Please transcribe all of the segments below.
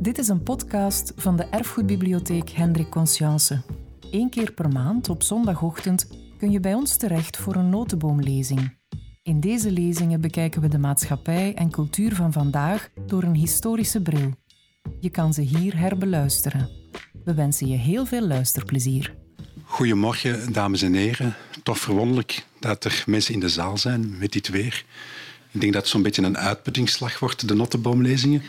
Dit is een podcast van de Erfgoedbibliotheek Hendrik Conscience. Eén keer per maand op zondagochtend kun je bij ons terecht voor een notenboomlezing. In deze lezingen bekijken we de maatschappij en cultuur van vandaag door een historische bril. Je kan ze hier herbeluisteren. We wensen je heel veel luisterplezier. Goedemorgen, dames en heren. Toch verwonderlijk dat er mensen in de zaal zijn met dit weer. Ik denk dat het zo'n beetje een uitputtingsslag wordt, de notenboomlezingen.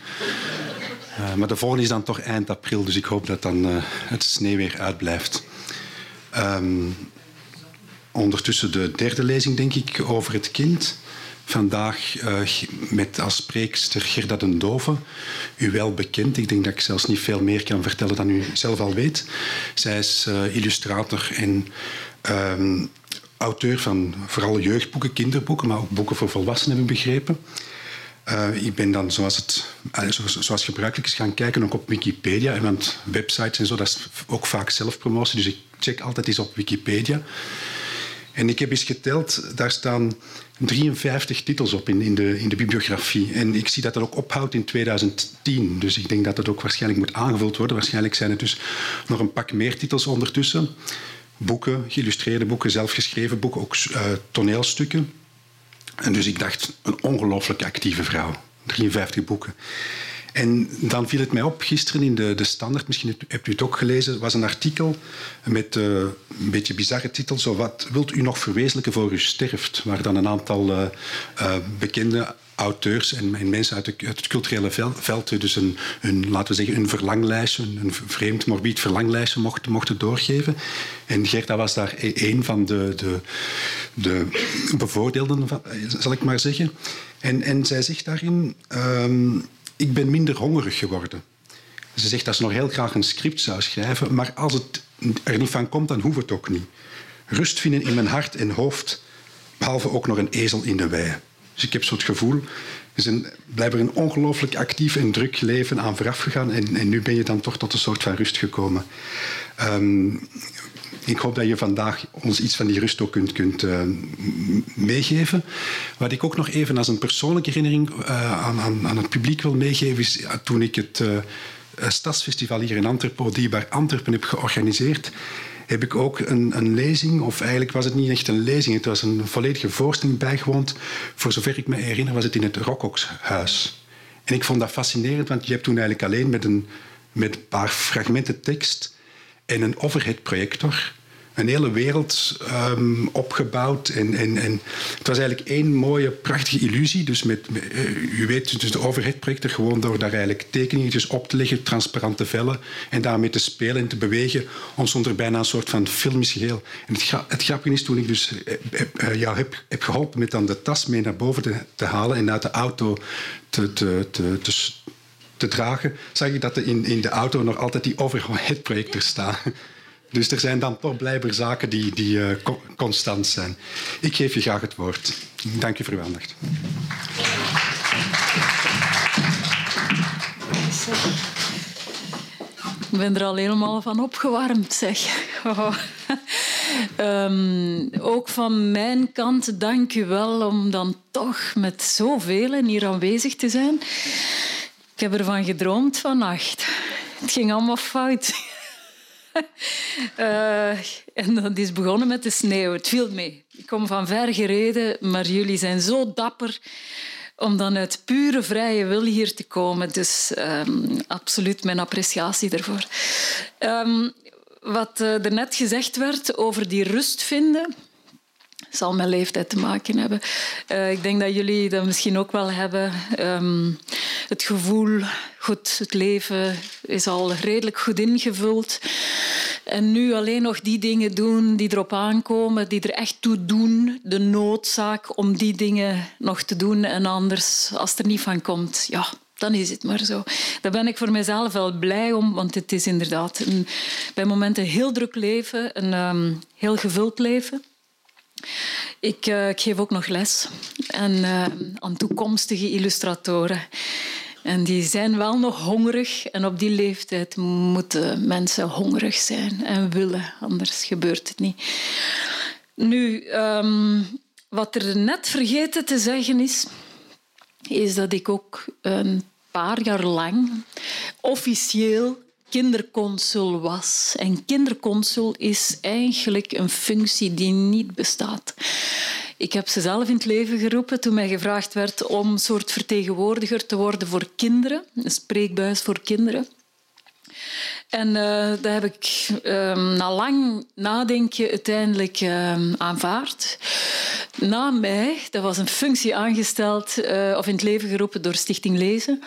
Uh, maar de volgende is dan toch eind april, dus ik hoop dat dan uh, het sneeuwweer uitblijft. Um, ondertussen de derde lezing, denk ik, over het kind. Vandaag uh, met als spreekster Gerda den Dove, u wel bekend. Ik denk dat ik zelfs niet veel meer kan vertellen dan u zelf al weet. Zij is illustrator en um, auteur van vooral jeugdboeken, kinderboeken, maar ook boeken voor volwassenen, heb ik begrepen. Uh, ik ben dan, zoals, het, zoals gebruikelijk is, gaan kijken ook op Wikipedia. Want websites en zo, dat is ook vaak zelfpromotie. Dus ik check altijd eens op Wikipedia. En ik heb eens geteld, daar staan 53 titels op in, in, de, in de bibliografie. En ik zie dat dat ook ophoudt in 2010. Dus ik denk dat dat ook waarschijnlijk moet aangevuld worden. Waarschijnlijk zijn er dus nog een pak meer titels ondertussen. Boeken, geïllustreerde boeken, zelfgeschreven boeken, ook uh, toneelstukken. En dus ik dacht, een ongelooflijk actieve vrouw. 53 boeken. En dan viel het mij op, gisteren in de, de Standaard, misschien hebt u het ook gelezen, was een artikel met uh, een beetje bizarre titel, zo wat wilt u nog verwezenlijken voor u sterft? Waar dan een aantal uh, bekende auteurs en, en mensen uit, het culturele veld, dus een, een, laten we zeggen, een verlanglijstje, een, vreemd morbid verlanglijstje mochten, mochten doorgeven. En Gerda was daar e-, een van de, de, de bevoordeelden, zal ik maar zeggen. En, en zij zegt daarin, um, ik ben minder hongerig geworden. Ze zegt dat ze nog heel graag een script zou schrijven, maar als het er niet van komt, dan hoeft het ook niet. Rust vinden in mijn hart en hoofd, behalve ook nog een ezel in de wei. Dus ik heb zo het gevoel, er is een, blijkbaar een ongelooflijk actief en druk leven aan vooraf gegaan en, en, nu ben je dan toch tot een soort van rust gekomen. Um, ik hoop dat je vandaag ons iets van die rust ook kunt, kunt uh, meegeven. Wat ik ook nog even als een persoonlijke herinnering uh, aan, aan, aan, het publiek wil meegeven, is uh, toen ik het Stadsfestival hier in Antwerpen, bij Antwerpen heb georganiseerd, heb ik ook een, een, lezing, of eigenlijk was het niet echt een lezing, het was een volledige voorstelling bijgewoond. Voor zover ik me herinner was het in het Rokokshuis. En ik vond dat fascinerend, want je hebt toen eigenlijk alleen met een, met een paar fragmenten tekst en een overhead-projector een hele wereld um, opgebouwd. En, en, het was eigenlijk één mooie, prachtige illusie. Dus met, uh, weet, dus de overhead-projector, gewoon door daar eigenlijk tekeningen op te leggen, transparante vellen, en daarmee te spelen en te bewegen, ontstond er bijna een soort van filmisch geheel. En het, het grappige is, toen ik dus uh, jou heb, heb geholpen met dan de tas mee naar boven te, te halen en uit de auto te, te, te, te dragen, zag ik dat er in, in de auto nog altijd die overhead-projector staan. Dus er zijn dan toch blijkbaar zaken die, die uh, constant zijn. Ik geef je graag het woord. Dank u voor uw aandacht. Ik ben er al helemaal van opgewarmd, zeg. Oh. Um, ook van mijn kant dank u wel om dan toch met zoveel hier aanwezig te zijn. Ik heb ervan gedroomd vannacht. Het ging allemaal fout. Uh, en dat is begonnen met de sneeuw. Het viel mee. Ik kom van ver gereden, maar jullie zijn zo dapper om dan uit pure vrije wil hier te komen. Dus um, absoluut mijn appreciatie daarvoor. Um, wat uh, er net gezegd werd over die rust vinden zal met leeftijd te maken hebben. Uh, ik denk dat jullie dat misschien ook wel hebben. Um, het gevoel, goed, het leven is al redelijk goed ingevuld. En nu alleen nog die dingen doen die erop aankomen, die er echt toe doen. De noodzaak om die dingen nog te doen. En anders, als er niet van komt, ja, dan is het maar zo. Daar ben ik voor mezelf wel blij om, want het is inderdaad een, bij momenten heel druk leven, een um, heel gevuld leven. Ik, uh, ik, geef ook nog les en, uh, aan toekomstige illustratoren. En die zijn wel nog hongerig. En op die leeftijd moeten mensen hongerig zijn en willen, anders gebeurt het niet. Nu, um, wat er net vergeten te zeggen is, is dat ik ook een paar jaar lang officieel kinderconsul was. En kinderconsul is eigenlijk een functie die niet bestaat. Ik heb ze zelf in het leven geroepen toen mij gevraagd werd om een soort vertegenwoordiger te worden voor kinderen, een spreekbuis voor kinderen. En uh, dat heb ik um, na lang nadenken uiteindelijk um, aanvaard. Na mij, dat was een functie aangesteld uh, of in het leven geroepen door Stichting Lezen.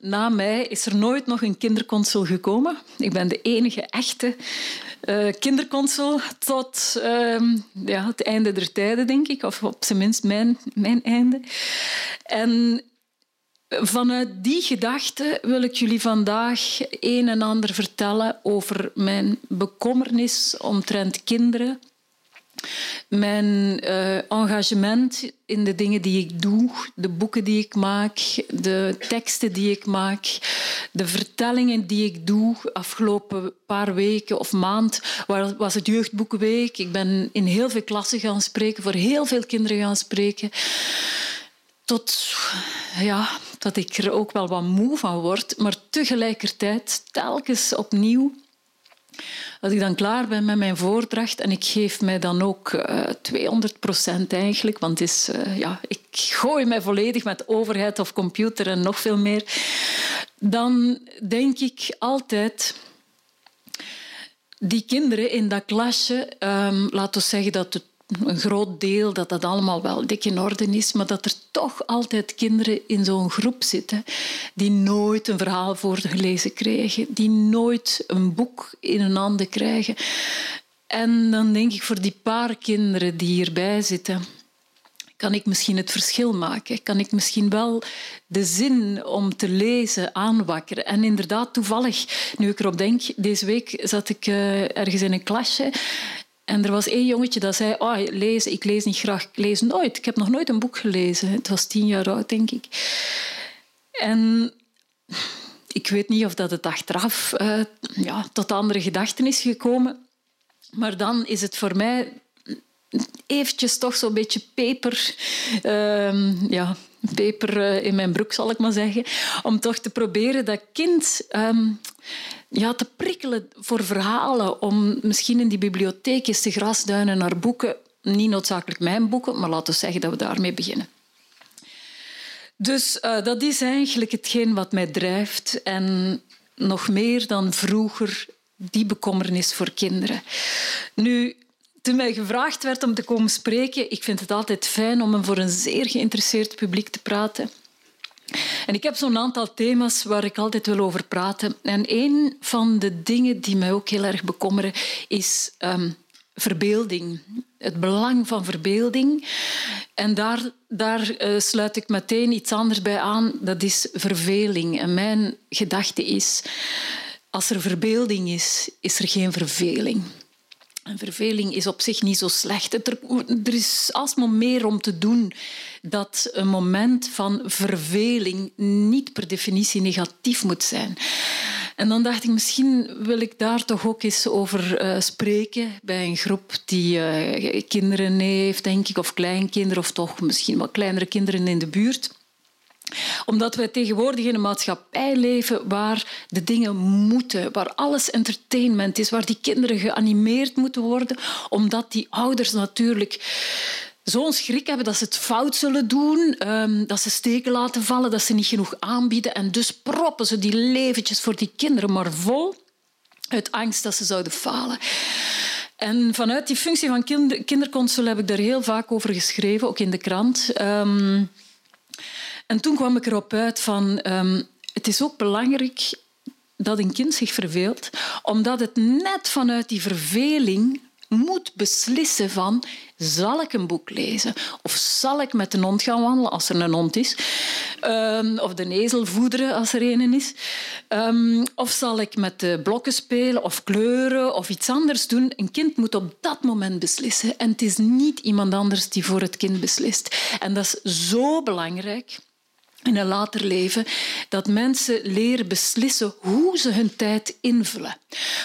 Na mij is er nooit nog een kinderconsul gekomen. Ik ben de enige echte uh, kinderconsul tot uh, ja, het einde der tijden, denk ik. Of op zijn minst mijn, mijn einde. En vanuit die gedachte wil ik jullie vandaag een en ander vertellen over mijn bekommernis omtrent kinderen mijn uh, engagement in de dingen die ik doe, de boeken die ik maak, de teksten die ik maak, de vertellingen die ik doe. Afgelopen paar weken of maand was het Jeugdboekenweek. Ik ben in heel veel klassen gaan spreken, voor heel veel kinderen gaan spreken. Tot ja, dat ik er ook wel wat moe van word, maar tegelijkertijd telkens opnieuw als ik dan klaar ben met mijn voordracht en ik geef mij dan ook uh, eh, 200 procent eigenlijk, want is, uh, ja, ik gooi mij volledig met overheid of computer en nog veel meer, dan denk ik altijd die kinderen in dat klasje, um, laten we zeggen dat het een groot deel dat dat allemaal wel dik in orde is, maar dat er toch altijd kinderen in zo'n groep zitten die nooit een verhaal voorgelezen krijgen, die nooit een boek in hun handen krijgen. En dan denk ik voor die paar kinderen die hierbij zitten, kan ik misschien het verschil maken? Kan ik misschien wel de zin om te lezen aanwakkeren? En inderdaad, toevallig, nu ik erop denk, deze week zat ik uh, ergens in een klasje en er was één jongetje dat zei, oh, lezen, ik lees niet graag, ik lees nooit. Ik heb nog nooit een boek gelezen. Het was tien jaar oud, denk ik. En ik weet niet of dat het achteraf uh, ja, tot andere gedachten is gekomen. Maar dan is het voor mij eventjes toch zo'n beetje peper... Uh, ja, peper eh, in mijn broek, zal ik maar zeggen. Om toch te proberen dat kind... Um, ja, te prikkelen voor verhalen, om misschien in die bibliotheek eens te grasduinen naar boeken. Niet noodzakelijk mijn boeken, maar laten we zeggen dat we daarmee beginnen. Dus uh, dat is eigenlijk hetgeen wat mij drijft. En nog meer dan vroeger die bekommernis voor kinderen. Nu, toen mij gevraagd werd om te komen spreken, ik vind het altijd fijn om voor een zeer geïnteresseerd publiek te praten. En ik heb zo'n aantal thema's waar ik altijd wil over praten. En een van de dingen die mij ook heel erg bekommeren is um, verbeelding. Het belang van verbeelding. En daar, daar uh, sluit ik meteen iets anders bij aan. Dat is verveling. En mijn gedachte is, als er verbeelding is, is er geen verveling. En verveling is op zich niet zo slecht. Er, is alsmaar meer om te doen dat een moment van verveling niet per definitie negatief moet zijn. En dan dacht ik, misschien wil ik daar toch ook eens over uh, spreken bij een groep die uh, kinderen heeft, denk ik, of kleinkinderen, of toch misschien wat kleinere kinderen in de buurt omdat wij tegenwoordig in een maatschappij leven waar de dingen moeten, waar alles entertainment is, waar die kinderen geanimeerd moeten worden, omdat die ouders natuurlijk zo'n schrik hebben dat ze het fout zullen doen, ehm, dat ze steken laten vallen, dat ze niet genoeg aanbieden. En dus proppen ze die leventjes voor die kinderen maar vol uit angst dat ze zouden falen. En vanuit die functie van kinder kinderconsul heb ik daar heel vaak over geschreven, ook in de krant. Um, en toen kwam ik erop uit van um, het is ook belangrijk dat een kind zich verveelt, omdat het net vanuit die verveling moet beslissen van zal ik een boek lezen of zal ik met een hond gaan wandelen als er een hond is um, of de ezel voederen als er een is um, of zal ik met de blokken spelen of kleuren of iets anders doen. Een kind moet op dat moment beslissen en het is niet iemand anders die voor het kind beslist. En dat is zo belangrijk in een later leven, dat mensen leren beslissen hoe ze hun tijd invullen.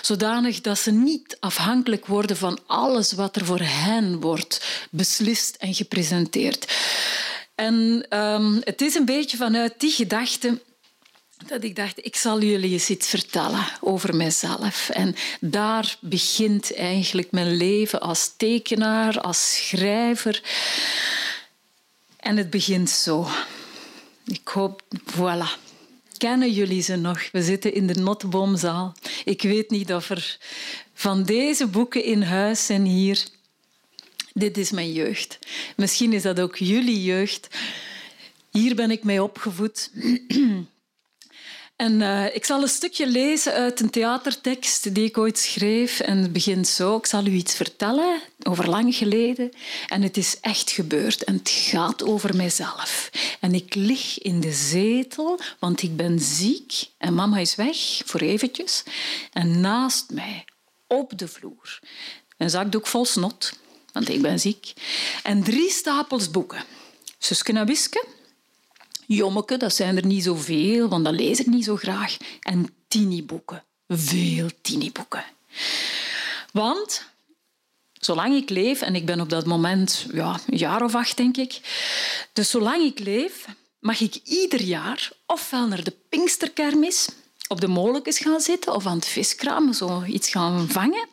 Zodanig dat ze niet afhankelijk worden van alles wat er voor hen wordt beslist en gepresenteerd. En um, het is een beetje vanuit die gedachte dat ik dacht, ik zal jullie eens iets vertellen over mezelf. En daar begint eigenlijk mijn leven als tekenaar, als schrijver. En het begint zo. Ik hoop, voilà. Kennen jullie ze nog? We zitten in de Notteboomzaal. Ik weet niet of er van deze boeken in huis zijn hier. Dit is mijn jeugd. Misschien is dat ook jullie jeugd. Hier ben ik mee opgevoed. En uh, ik zal een stukje lezen uit een theatertekst die ik ooit schreef. En het begint zo. Ik zal u iets vertellen over lang geleden. En het is echt gebeurd. En het gaat over mijzelf. En ik lig in de zetel, want ik ben ziek. En mama is weg, voor eventjes. En naast mij, op de vloer, een zakdoek vol snot, want ik ben ziek. En drie stapels boeken. Suske Jommeke, dat zijn er niet zoveel, want dat lees ik niet zo graag. En tiniboeken. Veel tiniboeken. Want zolang ik leef, en ik ben op dat moment ja, een jaar of acht, denk ik. Dus zolang ik leef, mag ik ieder jaar ofwel naar de Pinksterkermis op de molens gaan zitten of aan het viskraam zo iets gaan vangen,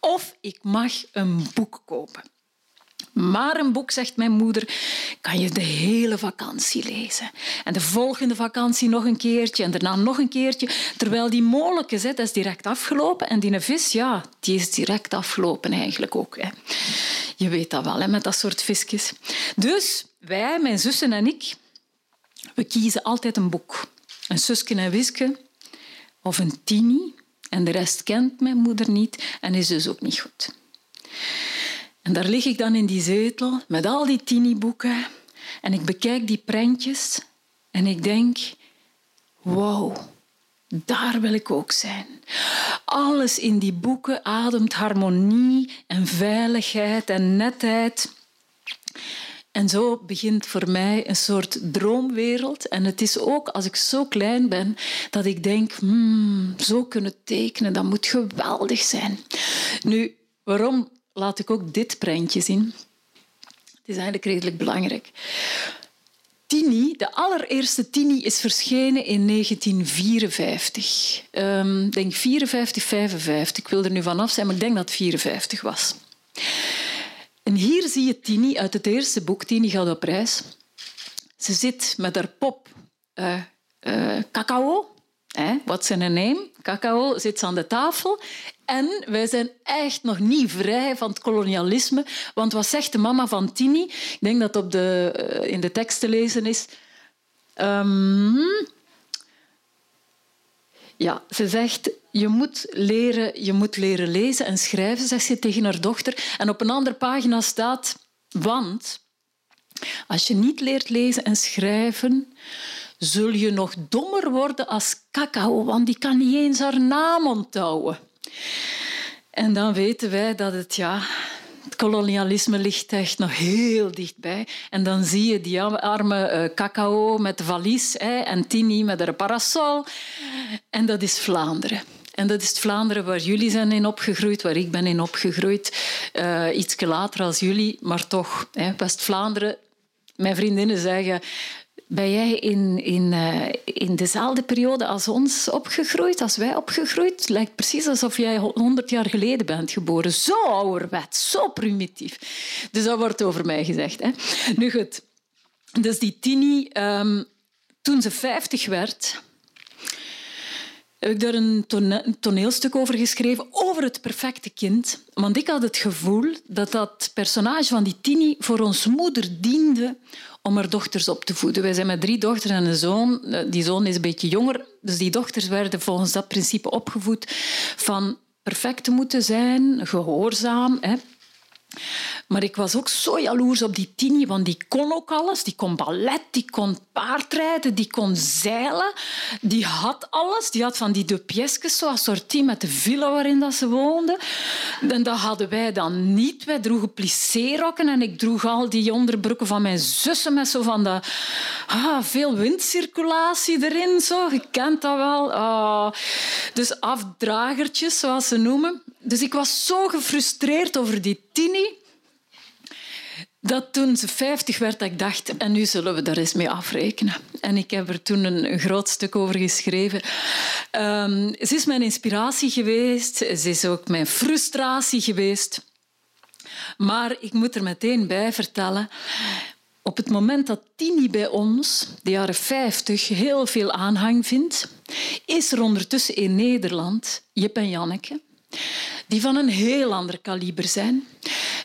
of ik mag een boek kopen. Maar een boek, zegt mijn moeder, kan je de hele vakantie lezen. En de volgende vakantie nog een keertje en daarna nog een keertje. Terwijl die molekes, dat is direct afgelopen. En die vis, ja, die is direct afgelopen eigenlijk ook. Hè. Je weet dat wel, hè, met dat soort visjes. Dus wij, mijn zussen en ik, we kiezen altijd een boek. Een zusje en Wiske of een tini. En de rest kent mijn moeder niet en is dus ook niet goed. En daar lig ik dan in die zetel met al die tiniboeken en ik bekijk die prentjes en ik denk, wow, daar wil ik ook zijn. Alles in die boeken ademt harmonie en veiligheid en netheid. En zo begint voor mij een soort droomwereld. En het is ook als ik zo klein ben dat ik denk, hmm, zo kunnen tekenen, dat moet geweldig zijn. Nu, waarom laat ik ook dit prentje zien. Het is eigenlijk redelijk belangrijk. Tini, de allereerste Tini, is verschenen in 1954. Ik um, denk 54, 55. Ik wil er nu vanaf zijn, maar ik denk dat het 54 was. En hier zie je Tini uit het eerste boek. Tini gaat op reis. Ze zit met haar pop uh, uh, cacao. Wat zijn een name? Cacao zit aan de tafel en wij zijn echt nog niet vrij van het kolonialisme. Want wat zegt de mama van Tini? Ik denk dat op de, eh, in de tekst te lezen is. Um, ja, ze zegt, je moet, leren, je moet leren lezen en schrijven, zegt ze tegen haar dochter. En op een andere pagina staat, want als je niet leert lezen en schrijven, zul je nog dommer worden als cacao, want die kan niet eens haar naam onthouden. En dan weten wij dat het, ja, het kolonialisme ligt echt nog heel dichtbij. En dan zie je die arme uh, cacao met valies hè, en Tini met haar parasol. En dat is Vlaanderen. En dat is Vlaanderen waar jullie zijn in opgegroeid, waar ik ben in opgegroeid. Uh, iets later als jullie, maar toch. West-Vlaanderen, mijn vriendinnen zeggen ben jij in, in, uh, in dezelfde periode als ons opgegroeid, als wij opgegroeid? Het lijkt precies alsof jij honderd jaar geleden bent geboren. Zo ouderwet, zo primitief. Dus dat wordt over mij gezegd. Hè? Nu goed. Dus die Tini, um, toen ze vijftig werd, heb ik daar een toneelstuk over geschreven, over het perfecte kind. Want ik had het gevoel dat dat personage van die Tini voor ons moeder diende om haar dochters op te voeden. Wij zijn met drie dochters en een zoon. Eh, die zoon is een beetje jonger. Dus die dochters werden volgens dat principe opgevoed van perfect te moeten zijn, gehoorzaam. Hè. Maar ik was ook zo jaloers op die Tini, want die kon ook alles. Die kon ballet, die kon paardrijden, die kon zeilen. Die had alles. Die had van die deux pièces, zo assortie met de villa waarin dat ze woonde. En dat hadden wij dan niet. Wij droegen plissérokken en ik droeg al die onderbroeken van mijn zussen met zo van de, ah, veel windcirculatie erin. Zo. Je kent dat wel. Ah. Dus afdragertjes, zoals ze noemen. Dus ik was zo gefrustreerd over die Tini dat toen ze 50 werd, dat ik dacht, en nu zullen we daar eens mee afrekenen. En ik heb er toen een, groot stuk over geschreven. Um, ze is mijn inspiratie geweest, ze is ook mijn frustratie geweest. Maar ik moet er meteen bij vertellen, op het moment dat Tini bij ons, de jaren 50, heel veel aanhang vindt, is er ondertussen in Nederland Jip en Janneke, die van een heel ander kaliber zijn.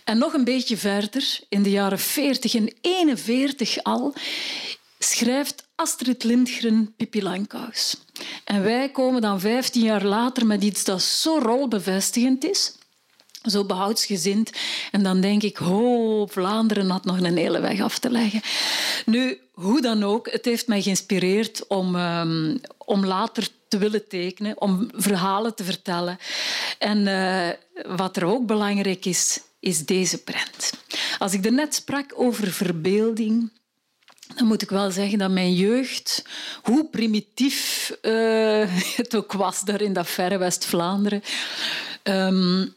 En nog een beetje verder, in de jaren 40 en 41 al, schrijft Astrid Lindgren Pippi Langkous. En wij komen dan 15 jaar later met iets dat zo rolbevestigend is, zo behoudsgezind. En dan denk ik, oh, Vlaanderen had nog een hele weg af te leggen. Nu, hoe dan ook, het heeft mij geïnspireerd om, um, om later te willen tekenen, om verhalen te vertellen. En uh, wat er ook belangrijk is, is deze prent. Als ik er net sprak over verbeelding, dan moet ik wel zeggen dat mijn jeugd, hoe primitief uh, het ook was daar in dat verre West-Vlaanderen, um,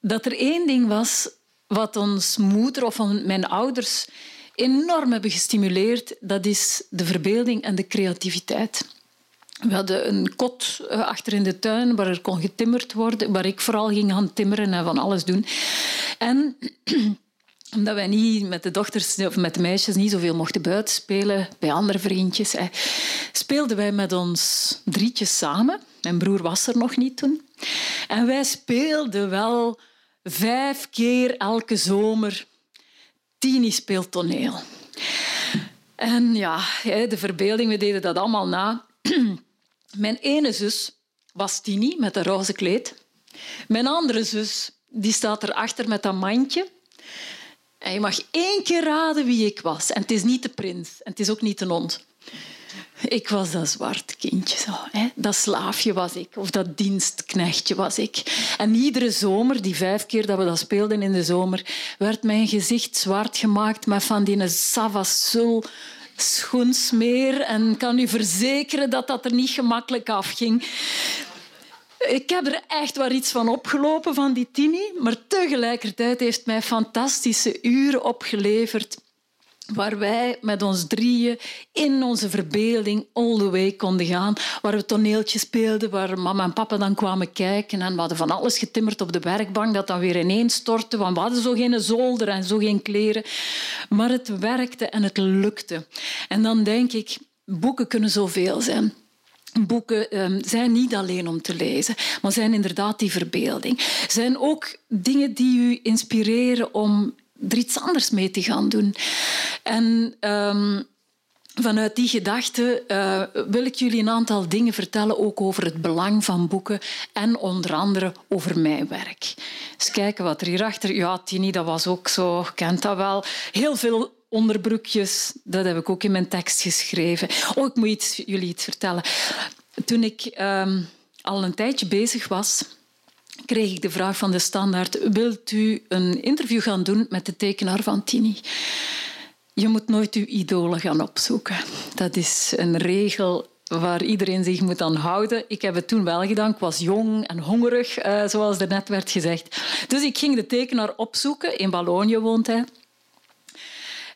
dat er één ding was wat ons moeder of mijn ouders enorm hebben gestimuleerd, dat is de verbeelding en de creativiteit. We hadden een kot eh, achter in de tuin waar er kon getimmerd worden, waar ik vooral ging gaan timmeren en van alles doen. En omdat wij niet met de dochters of met de meisjes niet zoveel mochten buiten spelen bij andere vriendjes, speelden wij met ons drietjes samen. Mijn broer was er nog niet toen. En wij speelden wel vijf keer elke zomer. Tini speelt toneel. En ja, de verbeelding, we deden dat allemaal na. Mijn ene zus was Tini met een roze kleed. Mijn andere zus die staat erachter met dat mandje. En je mag één keer raden wie ik was. En het is niet de prins en het is ook niet de hond. Ik was dat zwart kindje. Zo, hè? Dat slaafje was ik. Of dat dienstknechtje was ik. En iedere zomer, die vijf keer dat we dat speelden in de zomer, werd mijn gezicht zwart gemaakt met van die Savasul schoensmeer. En kan u verzekeren dat dat er niet gemakkelijk afging. Ik heb er echt wel iets van opgelopen van die Tini, maar tegelijkertijd heeft mij fantastische uren opgeleverd waar wij met ons drieën in onze verbeelding all the way konden gaan. Waar we toneeltjes speelden, waar mama en papa dan kwamen kijken. En we hadden van alles getimmerd op de werkbank, dat dan weer ineens stortte. We hadden zo geen zolder en zo geen kleren. Maar het werkte en het lukte. En dan denk ik, boeken kunnen zoveel zijn. Boeken um, zijn niet alleen om te lezen, maar zijn inderdaad die verbeelding. Zijn ook dingen die u inspireren om er iets anders mee te gaan doen. En um, vanuit die gedachte uh, wil ik jullie een aantal dingen vertellen, ook over het belang van boeken en onder andere over mijn werk. Eens kijken wat er hierachter... Ja, Tini, dat was ook zo, kent dat wel. Heel veel onderbroekjes, dat heb ik ook in mijn tekst geschreven. Oh, ik moet iets, jullie iets vertellen. Toen ik um, al een tijdje bezig was kreeg ik de vraag van de standaard: wilt u een interview gaan doen met de tekenaar van Tini? Je moet nooit uw idolen gaan opzoeken. Dat is een regel waar iedereen zich moet aan houden. Ik heb het toen wel gedaan. Ik was jong en hongerig, eh, zoals er net werd gezegd. Dus ik ging de tekenaar opzoeken. In Wallonië woont hij.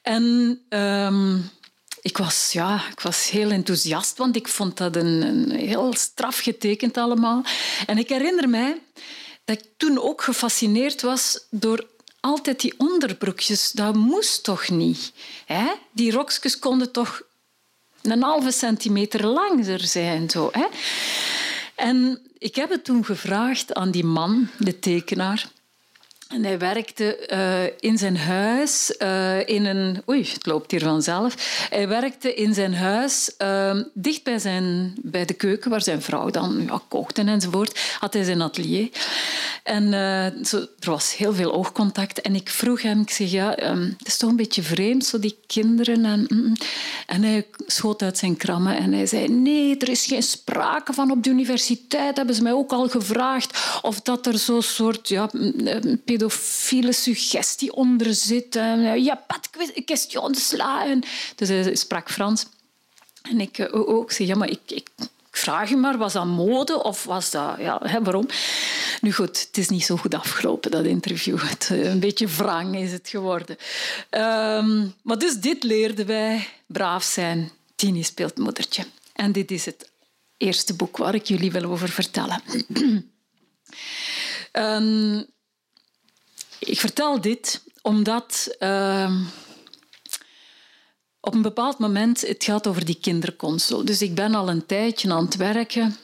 En ehm, ik, was, ja, ik was heel enthousiast, want ik vond dat een, heel straf getekend allemaal. En ik herinner mij dat ik toen ook gefascineerd was door altijd die onderbroekjes. Dat moest toch niet? Hè? Die rokjes konden toch een halve centimeter langer zijn. Zo, hè? En ik heb het toen gevraagd aan die man, de tekenaar. En hij werkte uh, in zijn huis uh, in een... Oei, het loopt hier vanzelf. Hij werkte in zijn huis uh, dicht bij, zijn, bij de keuken, waar zijn vrouw dan ja, kookte enzovoort. Had hij zijn atelier. En zo, er was heel veel oogcontact. En ik vroeg hem, ik zeg, ja, um, het is toch een beetje vreemd, zo die kinderen. En, mm, mm. en hij schoot uit zijn krammen en hij zei, nee, er is geen sprake van op de universiteit. Hebben ze mij ook al gevraagd of dat er zo'n soort... Ja, pedofiele suggestie onder zit. Ja, pas question sla. Dus hij sprak Frans. En ik ook. Oh, oh, zeg, ja, maar ik, ik vraag je maar, was dat mode of was dat... Ja, hè, waarom? Nu goed, het is niet zo goed afgelopen, dat interview. Het, een beetje wrang is het geworden. Ehm, maar dus dit leerden wij. Braaf zijn. Tini speelt moedertje. En dit is het eerste boek waar ik jullie wil over vertellen. um, ik vertel dit omdat... Uh, op een bepaald moment, het gaat over die kinderconsole. Dus ik ben al een tijdje aan het werken.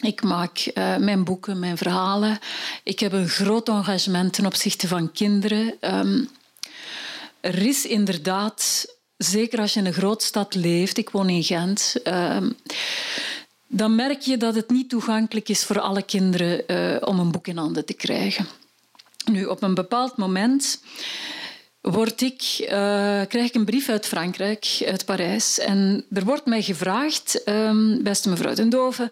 Ik maak uh, mijn boeken, mijn verhalen. Ik heb een groot engagement ten opzichte van kinderen. Um, er is inderdaad, zeker als je in een grootstad leeft, ik woon in Gent, um, dan merk je dat het niet toegankelijk is voor alle kinderen uh, om een boek in handen te krijgen. Nu, op een bepaald moment word ik, uh, krijg ik een brief uit Frankrijk, uit Parijs. En er wordt mij gevraagd, um, beste mevrouw Den Dove,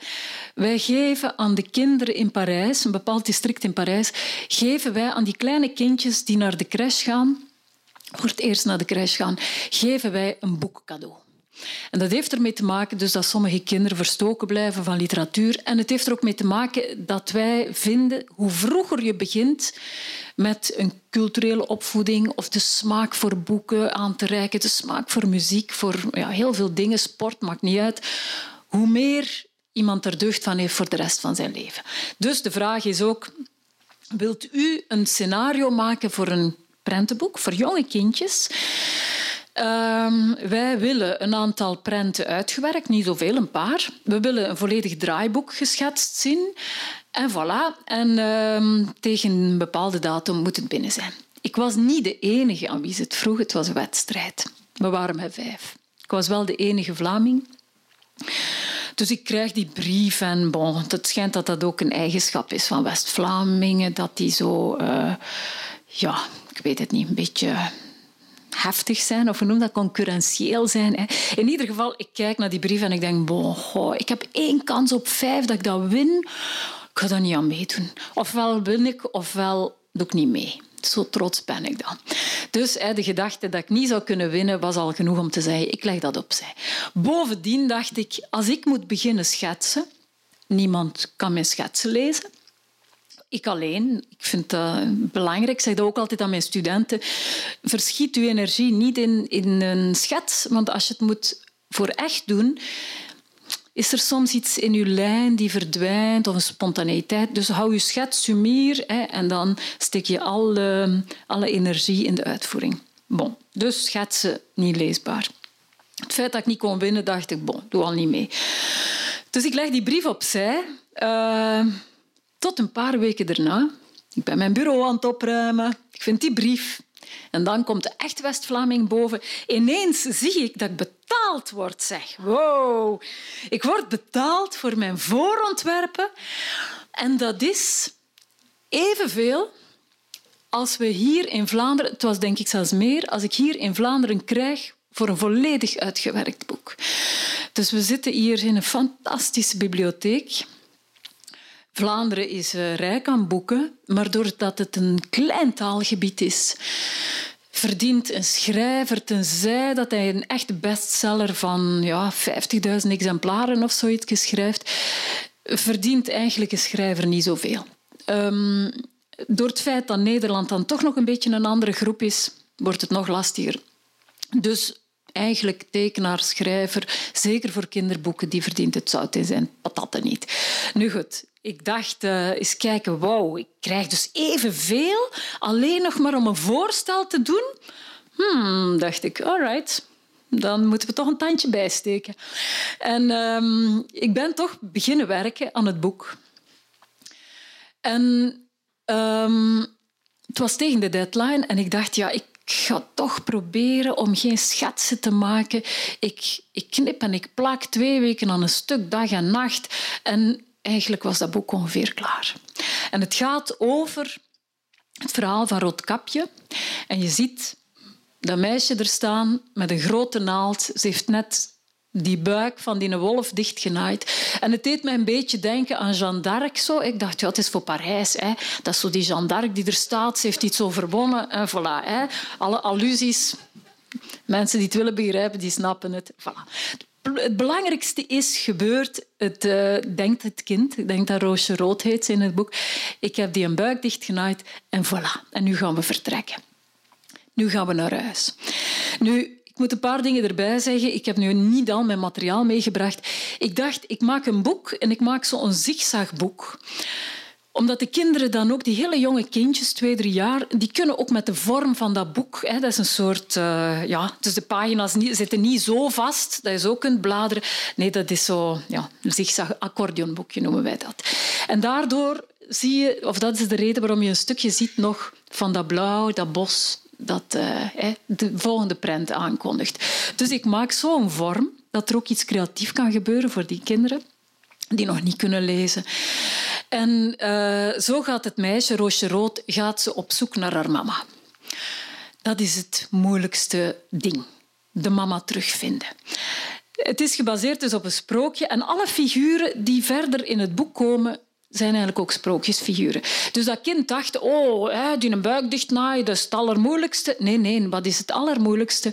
wij geven aan de kinderen in Parijs, een bepaald district in Parijs, geven wij aan die kleine kindjes die naar de crash gaan, voor het eerst naar de crash gaan, geven wij een boek cadeau. En dat heeft ermee te maken dus dat sommige kinderen verstoken blijven van literatuur. En het heeft er ook mee te maken dat wij vinden, hoe vroeger je begint met een culturele opvoeding of de smaak voor boeken aan te reiken, de smaak voor muziek, voor ja, heel veel dingen, sport, maakt niet uit, hoe meer iemand er deugd van heeft voor de rest van zijn leven. Dus de vraag is ook, wilt u een scenario maken voor een prentenboek voor jonge kindjes? Um, wij willen een aantal prenten uitgewerkt, niet zoveel, een paar. We willen een volledig draaiboek geschetst zien. En voilà. En um, tegen een bepaalde datum moet het binnen zijn. Ik was niet de enige aan wie ze het vroeg. Het was een wedstrijd. We waren met vijf. Ik was wel de enige Vlaming. Dus ik krijg die brief en bon, het schijnt dat dat ook een eigenschap is van West-Vlamingen, dat die zo, uh, ja, ik weet het niet, een beetje heftig zijn, of we noemen dat concurrentieel zijn. In ieder geval, ik kijk naar die brief en ik denk, boh, ik heb één kans op vijf dat ik dat win. Ik ga daar niet aan meedoen. Ofwel win ik, ofwel doe ik niet mee. Zo trots ben ik dan. Dus de gedachte dat ik niet zou kunnen winnen was al genoeg om te zeggen, ik leg dat opzij. Bovendien dacht ik, als ik moet beginnen schetsen, niemand kan mijn schetsen lezen, ik alleen. Ik vind dat belangrijk. Ik zeg dat ook altijd aan mijn studenten. Verschiet uw energie niet in, in een schets, want als je het moet voor echt doen, is er soms iets in uw lijn die verdwijnt of een spontaneiteit. Dus hou je schets sumier hè, en dan steek je alle, alle energie in de uitvoering. Bon, dus schetsen niet leesbaar. Het feit dat ik niet kon winnen, dacht ik, bon, doe al niet mee. Dus ik leg die brief opzij. Uh, tot een paar weken daarna. Ik ben mijn bureau aan het opruimen. Ik vind die brief. En dan komt de echt West-Vlaming boven. Ineens zie ik dat ik betaald word. Zeg, wow. Ik word betaald voor mijn voorontwerpen. En dat is evenveel als we hier in Vlaanderen... Het was denk ik zelfs meer als ik hier in Vlaanderen krijg voor een volledig uitgewerkt boek. Dus we zitten hier in een fantastische bibliotheek. Vlaanderen is uh, rijk aan boeken, maar doordat het een klein taalgebied is, verdient een schrijver, tenzij dat hij een echte bestseller van ja, 50.000 exemplaren of zoiets schrijft, verdient eigenlijk een schrijver niet zoveel. Um, door het feit dat Nederland dan toch nog een beetje een andere groep is, wordt het nog lastiger. Dus eigenlijk tekenaar, schrijver, zeker voor kinderboeken, die verdient het zout in zijn patatten niet. Nu goed, ik dacht uh, eens kijken, wauw, ik krijg dus evenveel alleen nog maar om een voorstel te doen. Hmm, dacht ik, alright, dan moeten we toch een tandje bijsteken. En um, ik ben toch beginnen werken aan het boek. En um, het was tegen de deadline en ik dacht, ja, ik ga toch proberen om geen schetsen te maken. Ik, ik knip en ik plak twee weken aan een stuk, dag en nacht. En eigenlijk was dat boek ongeveer klaar. En het gaat over het verhaal van Roodkapje. En je ziet dat meisje er staan met een grote naald. Ze heeft net die buik van die wolf dichtgenaaid. En het deed mij een beetje denken aan Jeanne d'Arc. Ik dacht, ja, het is voor Parijs. Hè. Dat is zo die Jeanne d'Arc die er staat. Ze heeft iets overwonnen. En voilà. Hè. Alle allusies. Mensen die het willen begrijpen, die snappen het. Voilà het belangrijkste is gebeurd. Het uh, denkt het kind, ik denk dat Roosje Rood heet in het boek. Ik heb die een buik dichtgenaaid en voilà. En nu gaan we vertrekken. Nu gaan we naar huis. Nu, ik moet een paar dingen erbij zeggen. Ik heb nu niet al mijn materiaal meegebracht. Ik dacht, ik maak een boek en ik maak zo'n zigzagboek omdat de kinderen dan ook, die hele jonge kindjes, twee, drie jaar, die kunnen ook met de vorm van dat boek, hè, dat is een soort, uh, ja, dus de pagina's niet, zitten niet zo vast dat je zo kunt bladeren. Nee, dat is zo, ja, een zigzag accordeonboekje noemen wij dat. En daardoor zie je, of dat is de reden waarom je een stukje ziet nog van dat blauw, dat bos, dat uh, de volgende prent aankondigt. Dus ik maak zo'n vorm dat er ook iets creatief kan gebeuren voor die kinderen die nog niet kunnen lezen. En uh, zo gaat het meisje, Roosje Rood, gaat ze op zoek naar haar mama. Dat is het moeilijkste ding. De mama terugvinden. Het is gebaseerd dus op een sprookje en alle figuren die verder in het boek komen zijn eigenlijk ook sprookjesfiguren. Dus dat kind dacht, oh, die een buik dichtnaaien, dat is het allermoeilijkste. Nee, nee, wat is het allermoeilijkste?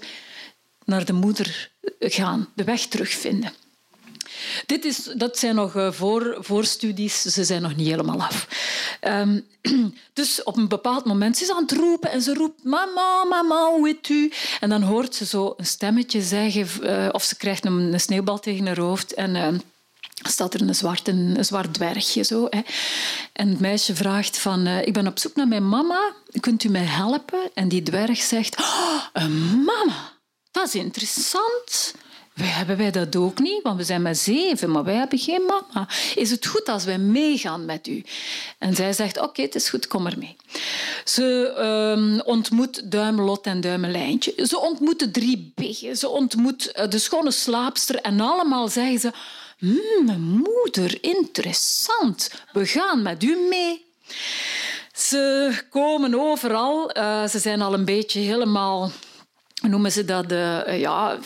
Naar de moeder gaan, de weg terugvinden. Dit is, dat zijn nog eh, voor, voorstudies, ze zijn nog niet helemaal af. Um, dus op een bepaald moment ze is aan het roepen en ze roept mama, mama, hoe heet u? En dan hoort ze zo een stemmetje zeggen, uh, of ze krijgt een, sneeuwbal tegen haar hoofd en... Uh, staat er een zwart, een, zwart dwergje. Zo, hè. En het meisje vraagt van... Uh, ik ben op zoek naar mijn mama. Kunt u mij helpen? En die dwerg zegt... Oh, een mama! Dat is interessant. Wij hebben wij dat ook niet, want we zijn met zeven, maar wij hebben geen mama. Is het goed als wij meegaan met u? En zij zegt, oké, het is goed, kom er mee. Ze um, ontmoet Duimelot en Duimelijntje. Ze ontmoeten drie biggen. Ze ontmoet eh, de schone slaapster. En allemaal zeggen ze, hmm, moeder, interessant. We gaan met u mee. Ze komen overal. Uh, ze zijn al een beetje helemaal... Noemen ze dat? Uh, ja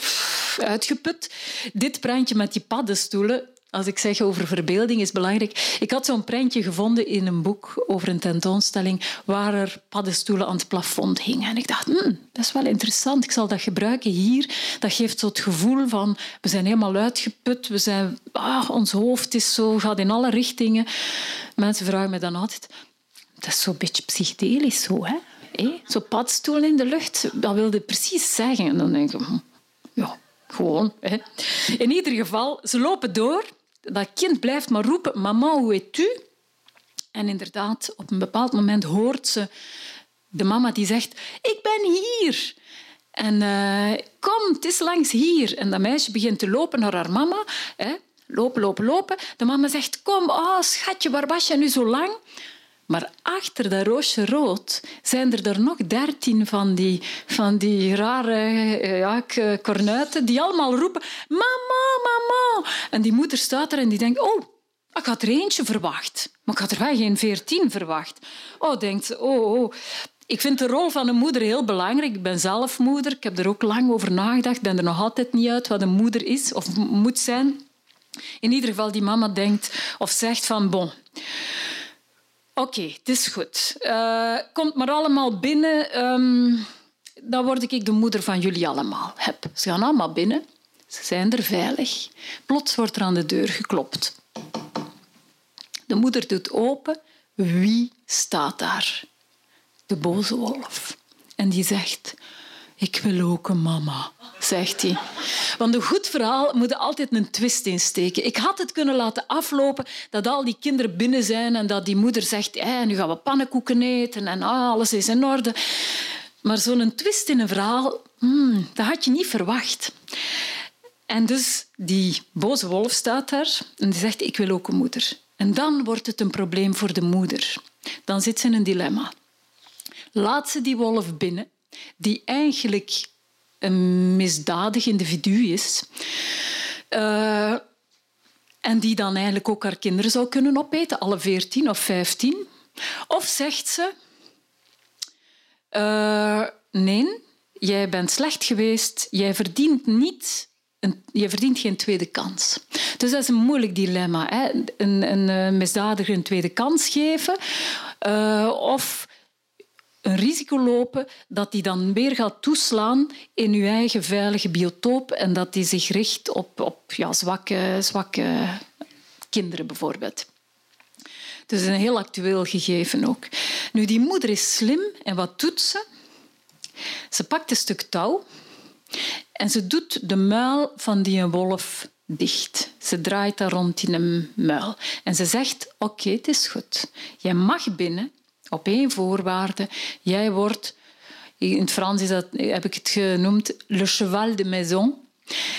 uitgeput. Dit prentje met die paddenstoelen, als ik zeg over verbeelding, is belangrijk. Ik had zo'n prentje gevonden in een boek over een tentoonstelling waar er paddenstoelen aan het plafond hingen. En ik dacht, hmm, dat is wel interessant. Ik zal dat gebruiken hier. Dat geeft zo het gevoel van, we zijn helemaal uitgeput. We zijn, ah, ons hoofd is zo, gaat in alle richtingen. Mensen vragen me dan altijd, dat is zo'n beetje psychedelisch zo, hè? Zo padstoelen in de lucht, dat wilde precies zeggen. En dan denk ik, hm, ja, gewoon. Hè. In ieder geval, ze lopen door. Dat kind blijft maar roepen, mama, hoe heet u? En inderdaad, op een bepaald moment hoort ze de mama die zegt, ik ben hier. En uh, kom, het is langs hier. En dat meisje begint te lopen naar haar mama. Hè. Lopen, lopen, lopen. De mama zegt, kom, oh, schatje, waar was je nu zo lang? Maar achter dat roosje rood zijn er, er nog dertien van die, van die rare eh, ja, kornuiten die allemaal roepen mama, mama. En die moeder staat er en die denkt, oh, ik had er eentje verwacht. Maar ik had er wel geen veertien verwacht. Oh, denkt ze, oh, oh. Ik vind de rol van een moeder heel belangrijk. Ik ben zelf moeder. Ik heb er ook lang over nagedacht. Ik ben er nog altijd niet uit wat een moeder is of moet zijn. In ieder geval, die mama denkt of zegt van, bon... Oké, het is goed. Uh, komt maar allemaal binnen. Um, dan word ik de moeder van jullie allemaal. Heb. Ze gaan allemaal binnen. Ze zijn er veilig. Plots wordt er aan de deur geklopt. De moeder doet open. Wie staat daar? De boze wolf. En die zegt... Ik wil ook een mama, zegt hij. Want een goed verhaal moet er altijd een twist insteken. Ik had het kunnen laten aflopen dat al die kinderen binnen zijn en dat die moeder zegt eh, nu gaan we pannenkoeken eten en ah, alles is in orde. Maar zo'n twist in een verhaal, hmm, dat had je niet verwacht. En dus die boze wolf staat daar en die zegt ik wil ook een moeder. En dan wordt het een probleem voor de moeder. Dan zit ze in een dilemma. Laat ze die wolf binnen die eigenlijk een misdadig individu is. Uh, en die dan eigenlijk ook haar kinderen zou kunnen opeten, alle veertien of vijftien. Of zegt ze... Uh, nee, jij bent slecht geweest, jij verdient niet een, je verdient geen tweede kans. Dus dat is een moeilijk dilemma. Hè? Een, een, misdadiger een tweede kans geven of een risico lopen dat die dan weer gaat toeslaan in uw eigen veilige biotoop en dat die zich richt op, op ja, zwakke, zwakke kinderen bijvoorbeeld. Dus een heel actueel gegeven ook. Nu, die moeder is slim en wat doet ze? Ze pakt een stuk touw en ze doet de muil van die wolf dicht. Ze draait daar rond in een muil. En ze zegt, oké, het is goed. Jij mag binnen, op één voorwaarde. Jij wordt, in het Frans is dat, heb ik het genoemd, le cheval de maison.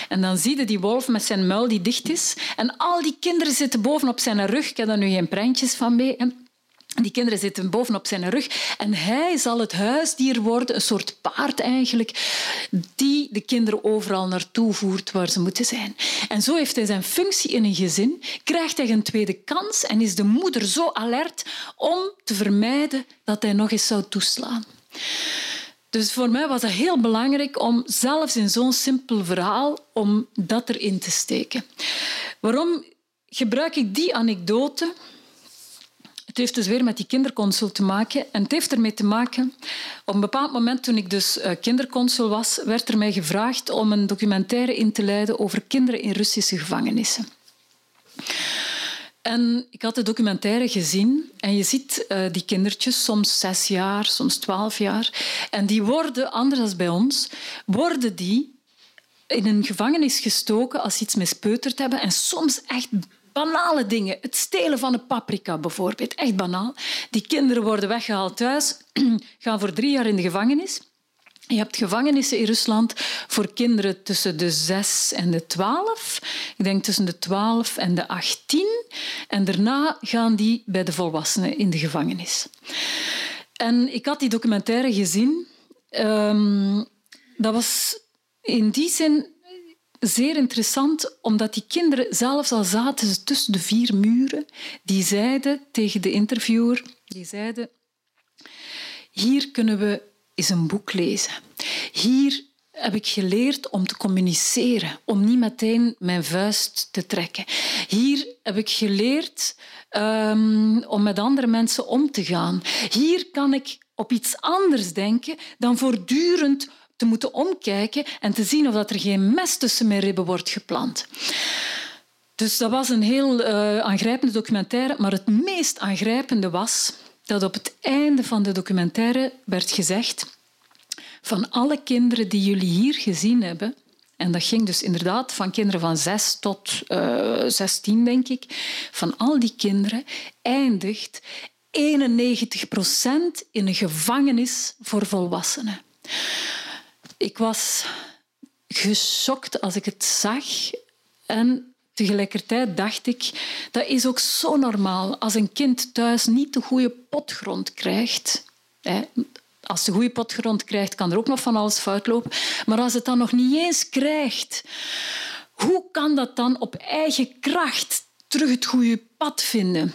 En dan zie je die wolf met zijn muil die dicht is. En al die kinderen zitten bovenop zijn rug. Ik heb daar nu geen prentjes van mee. Die kinderen zitten bovenop zijn rug en hij zal het huisdier worden, een soort paard eigenlijk, die de kinderen overal naartoe voert waar ze moeten zijn. En zo heeft hij zijn functie in een gezin, krijgt hij een tweede kans en is de moeder zo alert om te vermijden dat hij nog eens zou toeslaan. Dus voor mij was het heel belangrijk om zelfs in zo'n simpel verhaal om dat erin te steken. Waarom gebruik ik die anekdote? Heeft dus weer met die kinderconsul te maken. En het heeft ermee te maken... Op een bepaald moment, toen ik dus eh, kinderconsul was, werd er mij gevraagd om een documentaire in te leiden over kinderen in Russische gevangenissen. En ik had de documentaire gezien en je ziet uh, die kindertjes, soms zes jaar, soms twaalf jaar. En die worden, anders dan bij ons, worden die in een gevangenis gestoken als ze iets mispeuterd hebben en soms echt banale dingen. Het stelen van een paprika bijvoorbeeld, echt banaal. Die kinderen worden weggehaald thuis, gaan voor drie jaar in de gevangenis. Je hebt gevangenissen in Rusland voor kinderen tussen de 6 en de 12. Ik denk tussen de 12 en de 18. En daarna gaan die bij de volwassenen in de gevangenis. En ik had die documentaire gezien. Um, dat was in die zin zeer interessant, omdat die kinderen, zelfs al zaten ze tussen de vier muren, die zeiden tegen de interviewer, die zeiden, hier kunnen we eens een boek lezen. Hier heb ik geleerd om te communiceren, om niet meteen mijn vuist te trekken. Hier heb ik geleerd um, om met andere mensen om te gaan. Hier kan ik op iets anders denken dan voortdurend te moeten omkijken en te zien of dat er geen mes tussen mijn ribben wordt geplant. Dus dat was een heel uh, aangrijpende documentaire, maar het meest aangrijpende was dat op het einde van de documentaire werd gezegd van alle kinderen die jullie hier gezien hebben, en dat ging dus inderdaad van kinderen van zes tot uh, eh, 16, denk ik, van al die kinderen eindigt 91 procent in een gevangenis voor volwassenen. Ik was geschokt als ik het zag. En tegelijkertijd dacht ik, dat is ook zo normaal. Als een kind thuis niet de goede potgrond krijgt... Als ze goede potgrond krijgt, kan er ook nog van alles fout lopen. Maar als het dan nog niet eens krijgt, hoe kan dat dan op eigen kracht terug het goede pad vinden?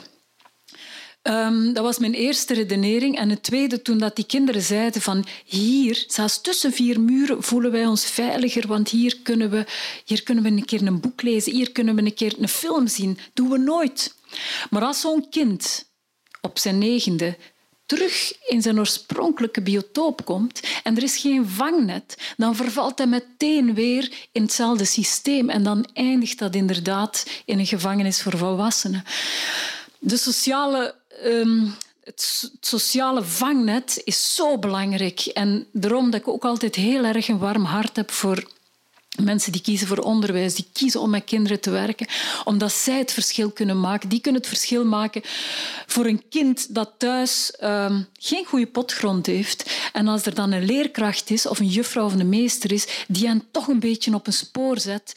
Um, dat was mijn eerste redenering. En het tweede, toen dat die kinderen zeiden van hier, zelfs tussen vier muren, voelen wij ons veiliger, want hier kunnen we, hier kunnen we een keer een boek lezen, hier kunnen we een keer een film zien. Dat doen we nooit. Maar als zo'n kind op zijn negende terug in zijn oorspronkelijke biotoop komt en er is geen vangnet, dan vervalt hij meteen weer in hetzelfde systeem en dan eindigt dat inderdaad in een gevangenis voor volwassenen. De sociale Ehm, het sociale vangnet is zo belangrijk. En daarom dat ik ook altijd heel erg een warm hart heb voor mensen die kiezen voor onderwijs, die kiezen om met kinderen te werken, omdat zij het verschil kunnen maken. Die kunnen het verschil maken voor een kind dat thuis ehm, geen goede potgrond heeft. En als er dan een leerkracht is, of een juffrouw of een meester is, die hen toch een beetje op een spoor zet,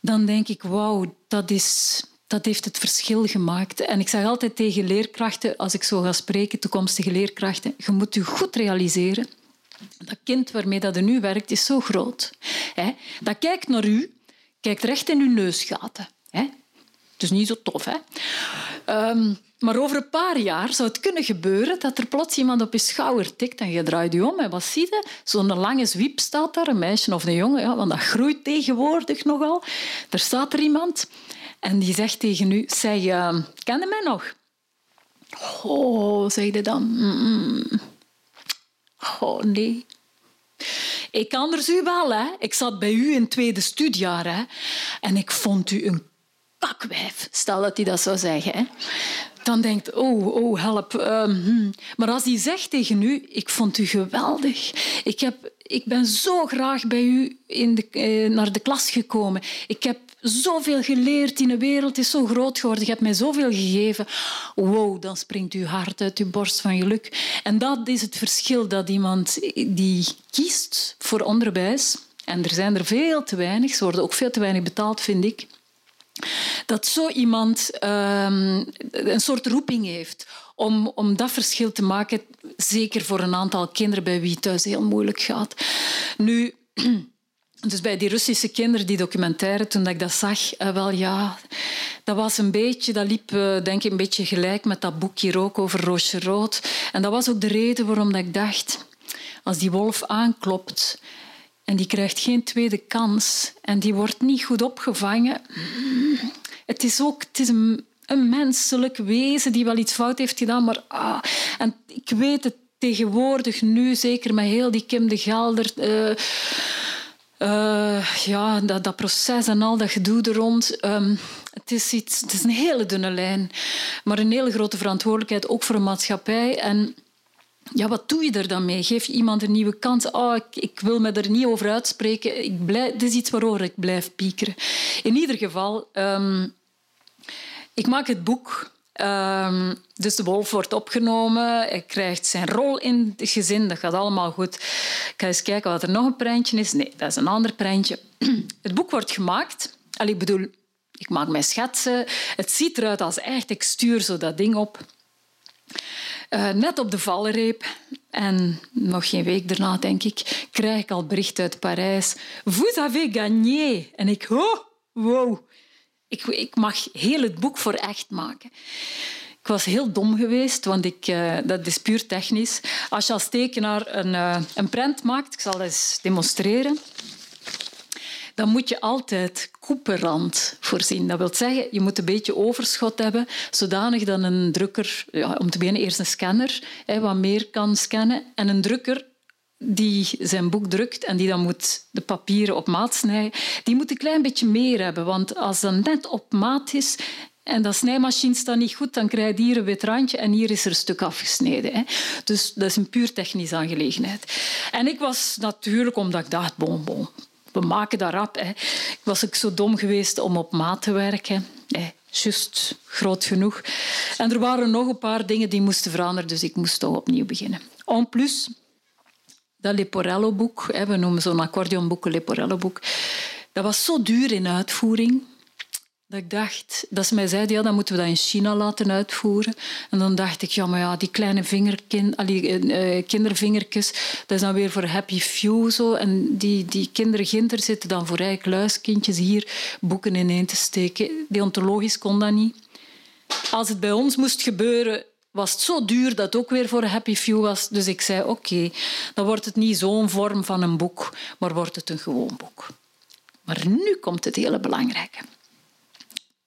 dan denk ik, wauw, dat is, dat heeft het verschil gemaakt. En ik zeg altijd tegen leerkrachten, als ik zo ga spreken, toekomstige leerkrachten, je moet je goed realiseren, dat kind waarmee dat u nu werkt, is zo groot. Dat kijkt naar u, kijkt recht in uw neusgaten. Dus niet zo tof. Hè? Ehm, maar over een paar jaar zou het kunnen gebeuren dat er plots iemand op je schouder tikt en je draait je om. En wat zie je? Zo'n lange zwiep staat daar, een meisje of een jongen, ja, want dat groeit tegenwoordig nogal. Er staat er iemand en die zegt tegen u, zeg, uh, ken je mij nog? Oh, zeg je dan. Oh nee. Ik anders u wel, hè. Ik zat bij u in het tweede studiejaar, hè. En ik vond u een kakwijf. Stel dat hij dat zou zeggen, hè. Dan denkt, oh, oh, help. Ehm, hm. Maar als hij zegt tegen u, ik vond u geweldig. Ik, heb, ik ben zo graag bij u in de, eh, naar de klas gekomen. Ik heb zoveel geleerd. In de wereld is zo groot geworden. Je hebt mij zoveel gegeven. Wow, dan springt uw hart uit uw borst van geluk. En dat is het verschil dat iemand die kiest voor onderwijs, en er zijn er veel te weinig, ze worden ook veel te weinig betaald, vind ik, dat zo iemand um, een soort roeping heeft om, om dat verschil te maken, zeker voor een aantal kinderen bij wie het thuis heel moeilijk gaat. Nu, dus bij die Russische kinderen, die documentaire, toen ik dat zag, uh, wel ja, dat was een beetje, dat liep uh, denk ik een beetje gelijk met dat boekje ook over Roosje Rood. En dat was ook de reden waarom ik dacht, als die wolf aanklopt en die krijgt geen tweede kans en die wordt niet goed opgevangen, het is ook, het is een, menselijk wezen die wel iets fout heeft gedaan, maar ah, en ik weet het tegenwoordig nu, zeker met heel die Kim de Gelder. Uh, uh, ja, dat, dat, proces en al dat gedoe er rond. Um, het, is iets, het is een hele dunne lijn, maar een hele grote verantwoordelijkheid ook voor een maatschappij. En ja, wat doe je er dan mee? Geef je iemand een nieuwe kans? Oh, ik, ik wil me er niet over uitspreken. Ik blijf, dit is iets waarover ik blijf piekeren. In ieder geval, um, ik maak het boek Um, dus de wolf wordt opgenomen, hij krijgt zijn rol in het gezin, dat gaat allemaal goed. Ik ga eens kijken wat er nog een prentje is. Nee, dat is een ander prentje. Het boek wordt gemaakt. Allee, ik bedoel, ik maak mijn schetsen. Het ziet eruit als echt, ik stuur zo dat ding op. Uh, net op de valreep, en nog geen week daarna, denk ik, krijg ik al bericht uit Parijs. Vous avez gagné. En ik, oh, wow. Ik, ik mag heel het boek voor echt maken. Ik was heel dom geweest, want ik, uh, dat is puur technisch. Als je als tekenaar een, uh, een prent maakt, ik zal dat eens demonstreren, dan moet je altijd koeperrand voorzien. Dat wil zeggen, je moet een beetje overschot hebben, zodanig dat een drukker, ja, om te beginnen eerst een scanner, hè, wat meer kan scannen, en een drukker die zijn boek drukt en die dan moet de papieren op maat snijden, die moet een klein beetje meer hebben. Want als dat net op maat is en dat snijmachine staat niet goed, dan krijg je hier een wit randje en hier is er een stuk afgesneden. Hè. Dus dat is een puur technische aangelegenheid. En ik was natuurlijk, omdat ik dacht, bon, we maken dat rap. Hè. Was ik zo dom geweest om op maat te werken. Hè. Just groot genoeg. En er waren nog een paar dingen die moesten veranderen, dus ik moest toch opnieuw beginnen. En plus, dat Leporello-boek, we noemen zo'n accordeonboek een Leporello-boek, dat was zo duur in uitvoering dat ik dacht, dat ze mij zeiden, ja, dan moeten we dat in China laten uitvoeren. En dan dacht ik, ja, maar ja, die kleine vingerkin, uh, kindervingertjes, dat is dan weer voor happy few zo. En die, die kinderen zitten dan voor rijk luiskindjes hier boeken ineen te steken. Deontologisch kon dat niet. Als het bij ons moest gebeuren, was het zo duur dat het ook weer voor Happy Few was. Dus ik zei, oké, dan wordt het niet zo'n vorm van een boek, maar wordt het een gewoon boek. Maar nu komt het hele belangrijke.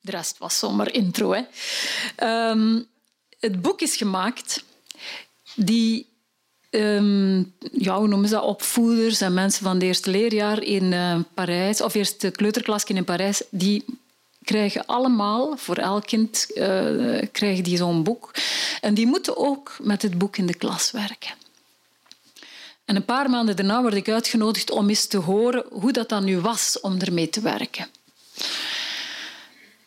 De rest was zomaar intro. Hè. Um, het boek is gemaakt die um, ja, hoe noemen ze dat, opvoeders en mensen van het eerste leerjaar in uh, Parijs, of eerste kleuterklas in Parijs, die krijgen allemaal, voor elk kind, uh, krijgen die zo'n boek. En die moeten ook met het boek in de klas werken. En een paar maanden daarna word ik uitgenodigd om eens te horen hoe dat dan nu was om ermee te werken.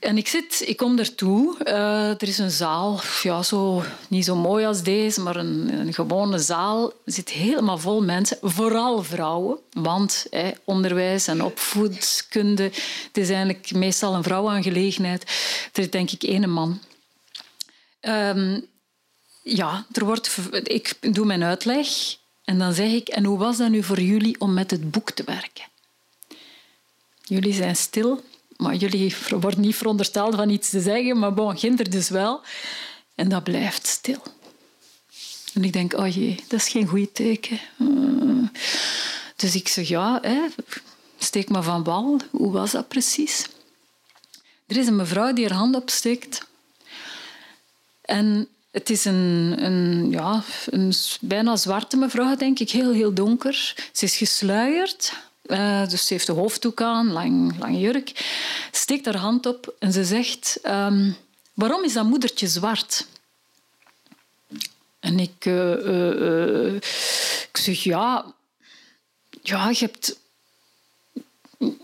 En ik zit, ik kom ertoe. Uh, er is een zaal, ja, zo, niet zo mooi als deze, maar een, een gewone zaal. zit helemaal vol mensen, vooral vrouwen. Want onderwijs en opvoedkunde, het is eigenlijk meestal een vrouwaangelegenheid. Er is denk ik één man. Um, ja, er wordt, ik doe mijn uitleg en dan zeg ik, en hoe was dat nu voor jullie om met het boek te werken? Jullie zijn stil maar jullie worden niet verondersteld van iets te zeggen, maar bon, Ginder dus wel. En dat blijft stil. En ik denk, oh jee, dat is geen goed teken. Uh. Dus ik zeg, ja, hè, steek maar van wal. Hoe was dat precies? Er is een mevrouw die haar hand opsteekt. En Het is een, een, ja, een bijna zwarte mevrouw, denk ik. Heel, heel donker. Ze is gesluierd. Uh, dus ze heeft de hoofddoek aan, lang, lange jurk. Steekt haar hand op en ze zegt... Um, waarom is dat moedertje zwart? En ik, uh, uh, ik zeg, ja... Ja, je hebt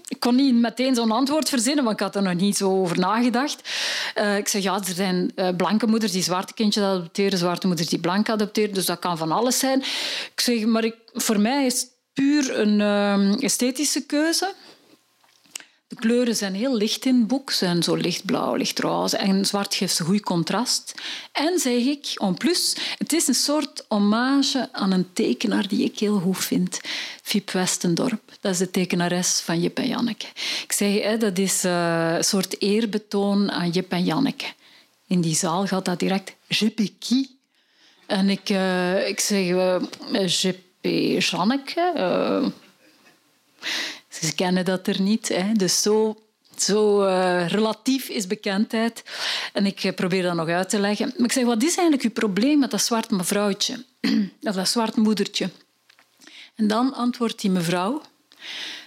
ik kon niet meteen zo'n antwoord verzinnen, want ik had er nog niet zo over nagedacht. Ik zeg, ja, er zijn blanke moeders die zwarte kindjes adopteren, zwarte moeders die blank adopteren, dus dat kan van alles zijn. Ik zeg, maar ik, voor mij is puur een uh, esthetische keuze. De kleuren zijn heel licht in het boek, zijn zo lichtblauw, lichtroze en zwart geeft een goed contrast. En zeg ik, en plus, het is een soort hommage aan een tekenaar die ik heel goed vind, Fiep Westendorp. Dat is de tekenares van Jip en Janneke. Ik zeg, dat is eh, een soort eerbetoon aan Jip en Janneke. In die zaal gaat dat direct Je? En ik, uh, ik zeg, uh, Je Janneke. Ze kennen dat er niet. Hè. Dus zo, zo uh, relatief is bekendheid. En ik eh, probeer dat nog uit te leggen. Maar ik zeg, wat is eigenlijk uw probleem met dat zwart mevrouwtje? of dat zwart moedertje? En dan antwoordt die mevrouw.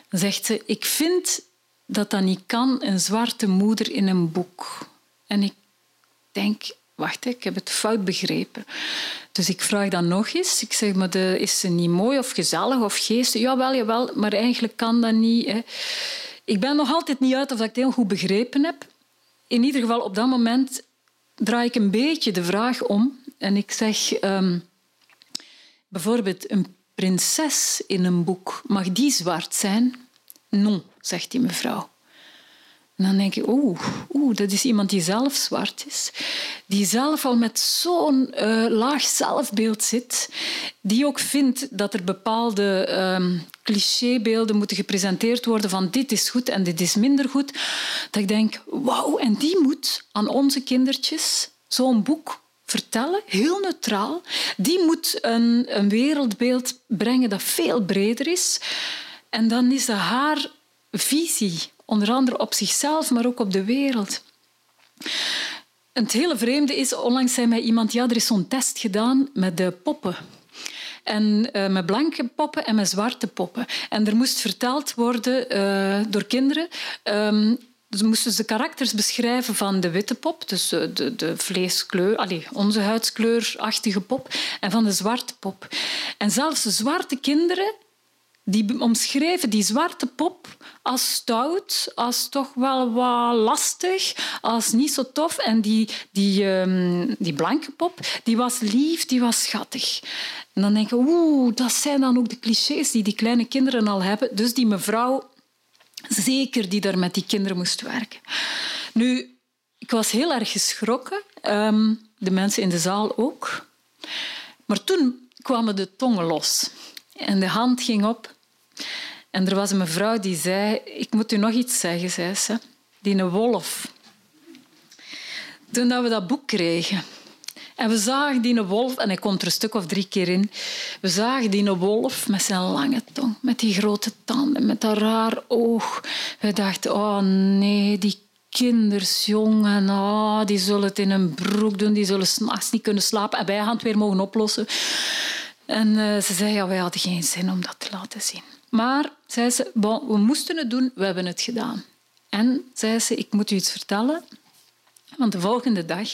Zegt ze, ik vind dat dat niet kan, een zwarte moeder in een boek. En ik denk, wacht, ik heb het fout begrepen. Dus ik vraag dan nog eens. Ik zeg, maar de, is ze niet mooi of gezellig of geestig? Jawel, jawel, maar eigenlijk kan dat niet. Hè. Ik ben nog altijd niet uit of ik het heel goed begrepen heb. In ieder geval, op dat moment draai ik een beetje de vraag om. En ik zeg, um, bijvoorbeeld een prinses in een boek, mag die zwart zijn? Non, zegt die mevrouw. En dan denk ik, oeh, oeh, dat is iemand die zelf zwart is. Die zelf al met zo'n uh, laag zelfbeeld zit. Die ook vindt dat er bepaalde uh, clichébeelden moeten gepresenteerd worden van dit is goed en dit is minder goed. Dat ik denk, wauw, en die moet aan onze kindertjes zo'n boek vertellen, heel neutraal. Die moet een, een wereldbeeld brengen dat veel breder is. En dan is dat haar visie Onder andere op zichzelf, maar ook op de wereld. Het hele vreemde is, onlangs zei mij iemand, ja, er is zo'n test gedaan met de poppen. En uh, met blanke poppen en met zwarte poppen. En er moest verteld worden uh, door kinderen. Um, dus moesten ze de karakters beschrijven van de witte pop, dus de, de, de vleeskleur, allez, onze huidskleurachtige pop, en van de zwarte pop. En zelfs de zwarte kinderen die omschreven die zwarte pop als stout, als toch wel wat lastig, als niet zo tof. En die, die, um, die blanke pop, die was lief, die was schattig. En dan denk je, oeh, dat zijn dan ook de clichés die die kleine kinderen al hebben. Dus die mevrouw, zeker die daar met die kinderen moest werken. Nu, ik was heel erg geschrokken. Um, de mensen in de zaal ook. Maar toen kwamen de tongen los. En de hand ging op. En er was een mevrouw die zei... Ik moet u nog iets zeggen, zei ze. Die een wolf. Toen dat we dat boek kregen... En we zagen die wolf, en hij komt er een stuk of drie keer in. We zagen die wolf met zijn lange tong, met die grote tanden, met dat raar oog. We dachten, oh nee, die kinders, jongen, oh, die zullen het in een broek doen, die zullen s'nachts niet kunnen slapen. En wij gaan het weer mogen oplossen. En uh, ze zei, ja, wij hadden geen zin om dat te laten zien. Maar, zei ze, bon, we moesten het doen, we hebben het gedaan. En, zei ze, ik moet u iets vertellen. Want de volgende dag,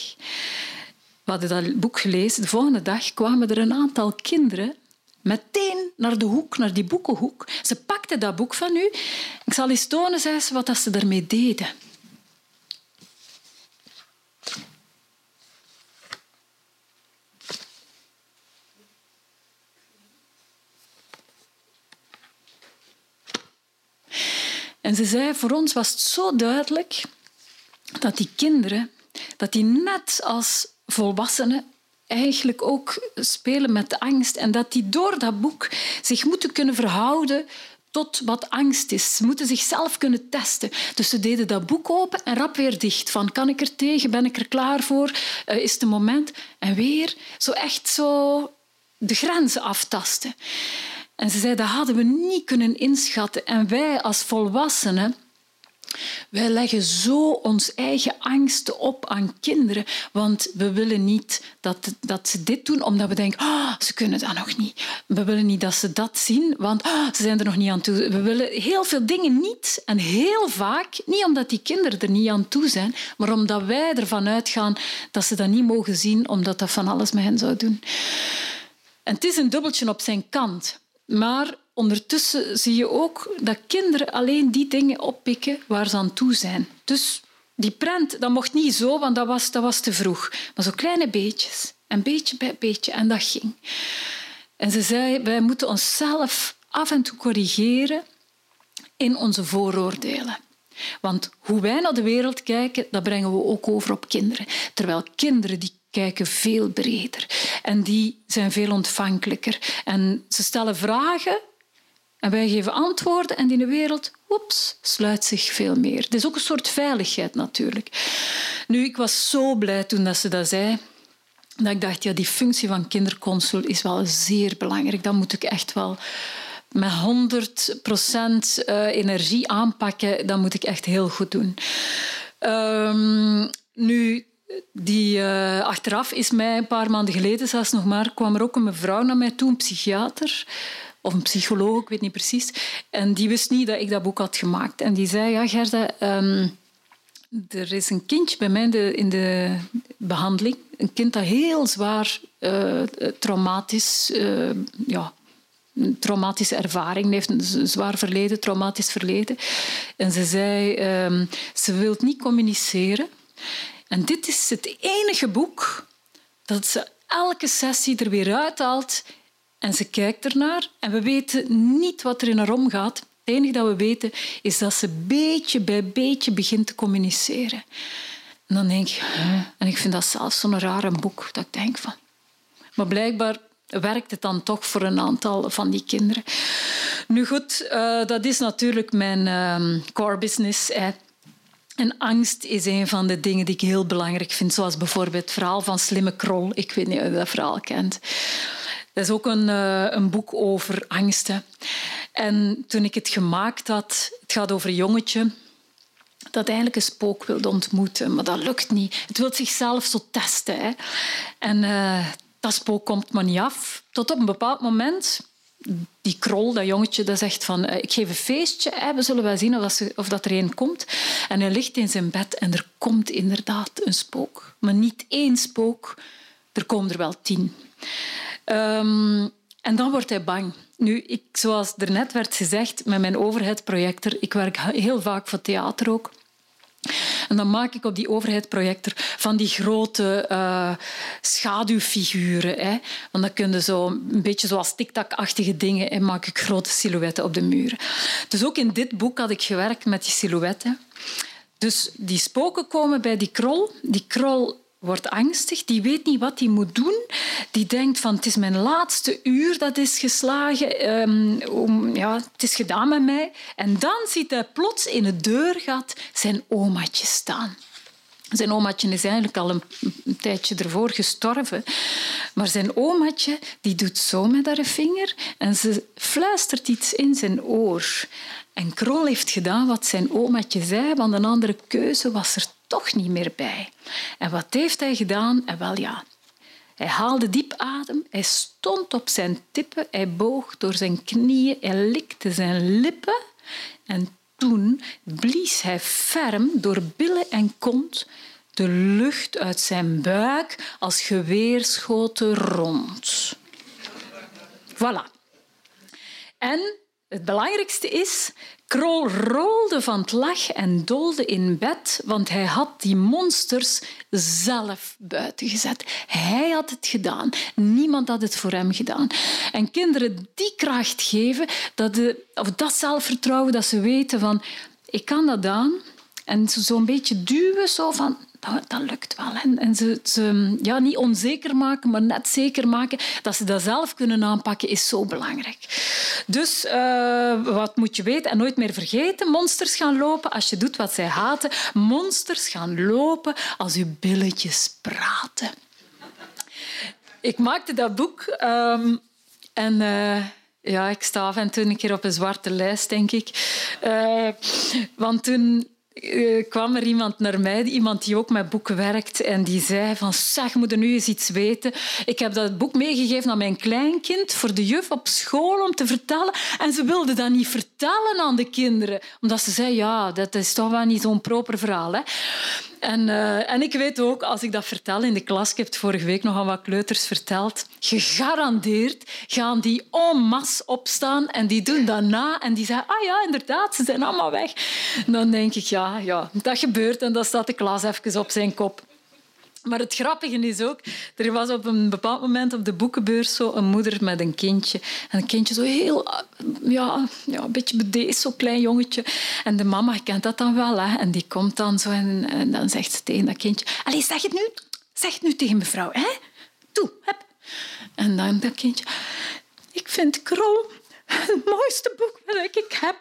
we hadden dat boek gelezen, de volgende dag kwamen er een aantal kinderen meteen naar de hoek, naar die boekenhoek. Ze pakten dat boek van u. Ik zal eens tonen, zei ze, wat ze ermee deden. En ze zei, voor ons was het zo duidelijk dat die kinderen, dat die net als volwassenen eigenlijk ook spelen met de angst en dat die door dat boek zich moeten kunnen verhouden tot wat angst is. Ze moeten zichzelf kunnen testen. Dus ze deden dat boek open en rap weer dicht. Van kan ik er tegen? Ben ik er klaar voor? Uh, is het een moment? En weer zo echt zo de grenzen aftasten. En ze zei, dat hadden we niet kunnen inschatten. En wij als volwassenen Wij leggen zo ons eigen angsten op aan kinderen, want we willen niet dat, dat ze dit doen, omdat we denken, oh, ze kunnen dat nog niet. We willen niet dat ze dat zien, want oh, ze zijn er nog niet aan toe. We willen heel veel dingen niet en heel vaak, niet omdat die kinderen er niet aan toe zijn, maar omdat wij ervan uitgaan dat ze dat niet mogen zien, omdat dat van alles met hen zou doen. En het is een dubbeltje op zijn kant. Maar ondertussen zie je ook dat kinderen alleen die dingen oppikken waar ze aan toe zijn. Dus die prent, dat mocht niet zo, want dat was, dat was te vroeg. Maar zo kleine beetjes. En beetje bij beetje. En dat ging. En ze zei, wij moeten onszelf af en toe corrigeren in onze vooroordelen. Want hoe wij naar de wereld kijken, dat brengen we ook over op kinderen. Terwijl kinderen die kijken veel breder en die zijn veel ontvankelijker. En ze stellen vragen en wij geven antwoorden en in de wereld oeps, sluit zich veel meer. Het is ook een soort veiligheid natuurlijk. Nu, ik was zo blij toen dat ze dat zei. Dat ik dacht, ja, die functie van kinderconsul is wel zeer belangrijk. Dat moet ik echt wel met 100% eh, energie aanpakken. Dat moet ik echt heel goed doen. Um, nu, die, uh, achteraf is mij een paar maanden geleden zelfs nog maar, kwam er ook een mevrouw naar mij toe, een psychiater of een psycholoog, ik weet niet precies. En die wist niet dat ik dat boek had gemaakt. En die zei, ja Gerda, um, er is een kindje bij mij in de, in de behandeling. Een kind dat heel zwaar uh, traumatisch... Uh, ja, een traumatische ervaring. heeft een zwaar verleden, traumatisch verleden. En ze zei, um, ze wil niet communiceren. En dit is het enige boek dat ze elke sessie er weer uithaalt en ze kijkt ernaar en we weten niet wat er in haar omgaat. Het enige dat we weten is dat ze beetje bij beetje begint te communiceren. En dan denk je, en ik vind dat zelfs zo'n rare boek, dat ik denk van... Maar blijkbaar werkt het dan toch voor een aantal van die kinderen. Nu goed, uh, dat is natuurlijk mijn uh, core business. En angst is een van de dingen die ik heel belangrijk vind, zoals bijvoorbeeld het verhaal van Slimme Krol. Ik weet niet of je dat verhaal kent. Dat is ook een, uh, een boek over angsten. En toen ik het gemaakt had, het gaat over een jongetje dat eigenlijk een spook wilde ontmoeten, maar dat lukt niet. Het wil zichzelf zo testen. Hè. En uh, dat spook komt maar niet af. Tot op een bepaald moment die krol, dat jongetje, dat zegt van eh, ik geef een feestje, hè, we zullen wel zien of, dat, of dat er een komt. En hij ligt in zijn bed en er komt inderdaad een spook. Maar niet één spook, er komen er wel tien. Um, en dan wordt hij bang. Nu, ik, zoals er net werd gezegd, met mijn overheidprojector, ik werk heel vaak voor theater ook. En dan maak ik op die overheidsprojector van die grote uh, schaduwfiguren. Hè. Want dan kun je zo een beetje zoals tic-tac-achtige dingen en maak ik grote silhouetten op de muren. Dus ook in dit boek had ik gewerkt met die silhouetten. Dus die spoken komen bij die krol. Die krol wordt angstig, die weet niet wat hij moet doen. Die denkt van het is mijn laatste uur dat is geslagen, um, ja, het is gedaan met mij. En dan ziet hij plots in het deurgat zijn omaatje staan. Zijn omaatje is eigenlijk al een, tijdje ervoor gestorven. Maar zijn omaatje die doet zo met haar vinger en ze fluistert iets in zijn oor. En Krol heeft gedaan wat zijn omaatje zei, want een andere keuze was er toch niet meer bij. En wat heeft hij gedaan? En wel ja, hij haalde diep adem, hij stond op zijn tippen, hij boog door zijn knieën, hij likte zijn lippen en toen blies hij ferm door billen en kont de lucht uit zijn buik als geweerschoten rond. Voilà. En het belangrijkste is, Krol rolde van het lach en doolde in bed, want hij had die monsters zelf buiten gezet. Hij had het gedaan. Niemand had het voor hem gedaan. En kinderen die kracht geven, dat, de, of dat zelfvertrouwen, dat ze weten van ik kan dat aan. En zo'n beetje duwen, zo van dat, lukt wel. En, en ze, ze ja, niet onzeker maken, maar net zeker maken dat ze dat zelf kunnen aanpakken, is zo belangrijk. Dus uh, wat moet je weten en nooit meer vergeten? Monsters gaan lopen als je doet wat zij haten. Monsters gaan lopen als je billetjes praten. Ik maakte dat boek um, en... Uh, ja, ik sta af en een keer op een zwarte lijst, denk ik. Uh, want toen uh, kwam er iemand naar mij, iemand die ook met boeken werkt, en die zei van, zeg, moet er nu eens iets weten. Ik heb dat boek meegegeven aan mijn kleinkind voor de juf op school om te vertellen. En ze wilde dat niet vertellen aan de kinderen, omdat ze zei, ja, dat is toch wel niet zo'n proper verhaal. Hè? En, uh, en ik weet ook, als ik dat vertel in de klas, ik heb vorige week nog aan wat kleuters verteld, gegarandeerd gaan die en masse opstaan en die doen dat na en die zeggen, ah ja, inderdaad, ze zijn allemaal weg. dan denk ik, ja, ja, dat gebeurt en dan staat de klas even op zijn kop. Maar het grappige is ook, er was op een bepaald moment op de boekenbeurs zo een moeder met een kindje. En een kindje zo heel, ja, ja een beetje bedeesd, zo'n klein jongetje. En de mama kent dat dan wel. Hè. En die komt dan zo en, dan zegt ze tegen dat kindje... Allee, zeg het nu. Zeg het nu tegen mevrouw. Hè? Toe, heb. En dan dat kindje... Ik vind Krol het mooiste boek dat ik heb.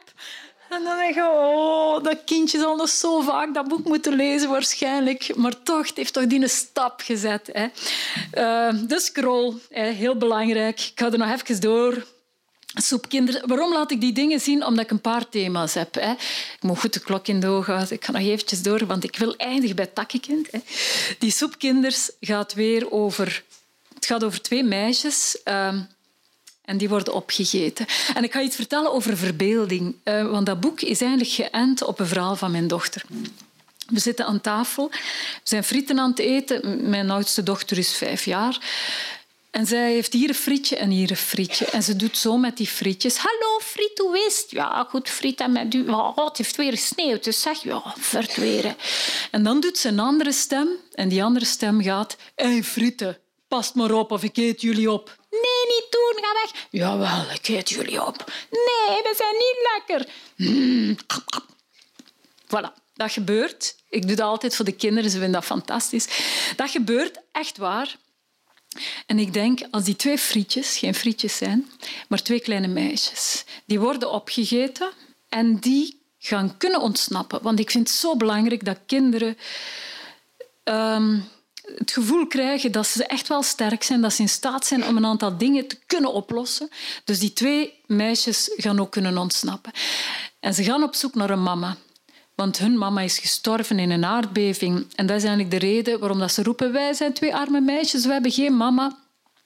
En dan denk je, oh, dat kindje zal nog zo vaak dat boek moeten lezen waarschijnlijk. Maar toch, het heeft toch die een stap gezet. Hè. Uh, de scroll, heel belangrijk. Ik ga er nog even door. Soepkinderen. Waarom laat ik die dingen zien? Omdat ik een paar thema's heb. Hè. Ik moet goed de klok in de ogen houden. Ik ga nog eventjes door, want ik wil eindigen bij Takkenkind. Hè. Die soepkinders gaat weer over... Het gaat over twee meisjes... Uh, en die worden opgegeten. En ik ga iets vertellen over verbeelding. Uh, want dat boek is eigenlijk geënt op een verhaal van mijn dochter. We zitten aan tafel, we zijn frieten aan het eten. Mijn oudste dochter is vijf jaar. En zij heeft hier een frietje en hier een frietje. En ze doet zo met die frietjes. Hallo, friet, hoe is? Ja, goed, friet. En met u. Oh, het heeft weer gesneeuwd, dus zeg, ja, verdweren. En dan doet ze een andere stem. En die andere stem gaat... Hé, frieten, past maar op of ik eet jullie op. Nee, niet doen, ga weg. Jawel, ik eet jullie op. Nee, we zijn niet lekker. Mm. Voilà, dat gebeurt. Ik doe dat altijd voor de kinderen, ze vinden dat fantastisch. Dat gebeurt echt waar. En ik denk, als die twee frietjes, geen frietjes zijn, maar twee kleine meisjes, die worden opgegeten en die gaan kunnen ontsnappen. Want ik vind het zo belangrijk dat kinderen... Um, het gevoel krijgen dat ze echt wel sterk zijn, dat ze in staat zijn om een aantal dingen te kunnen oplossen. Dus die twee meisjes gaan ook kunnen ontsnappen. En ze gaan op zoek naar een mama. Want hun mama is gestorven in een aardbeving. En dat is eigenlijk de reden waarom dat ze roepen: Wij zijn twee arme meisjes, we hebben geen mama.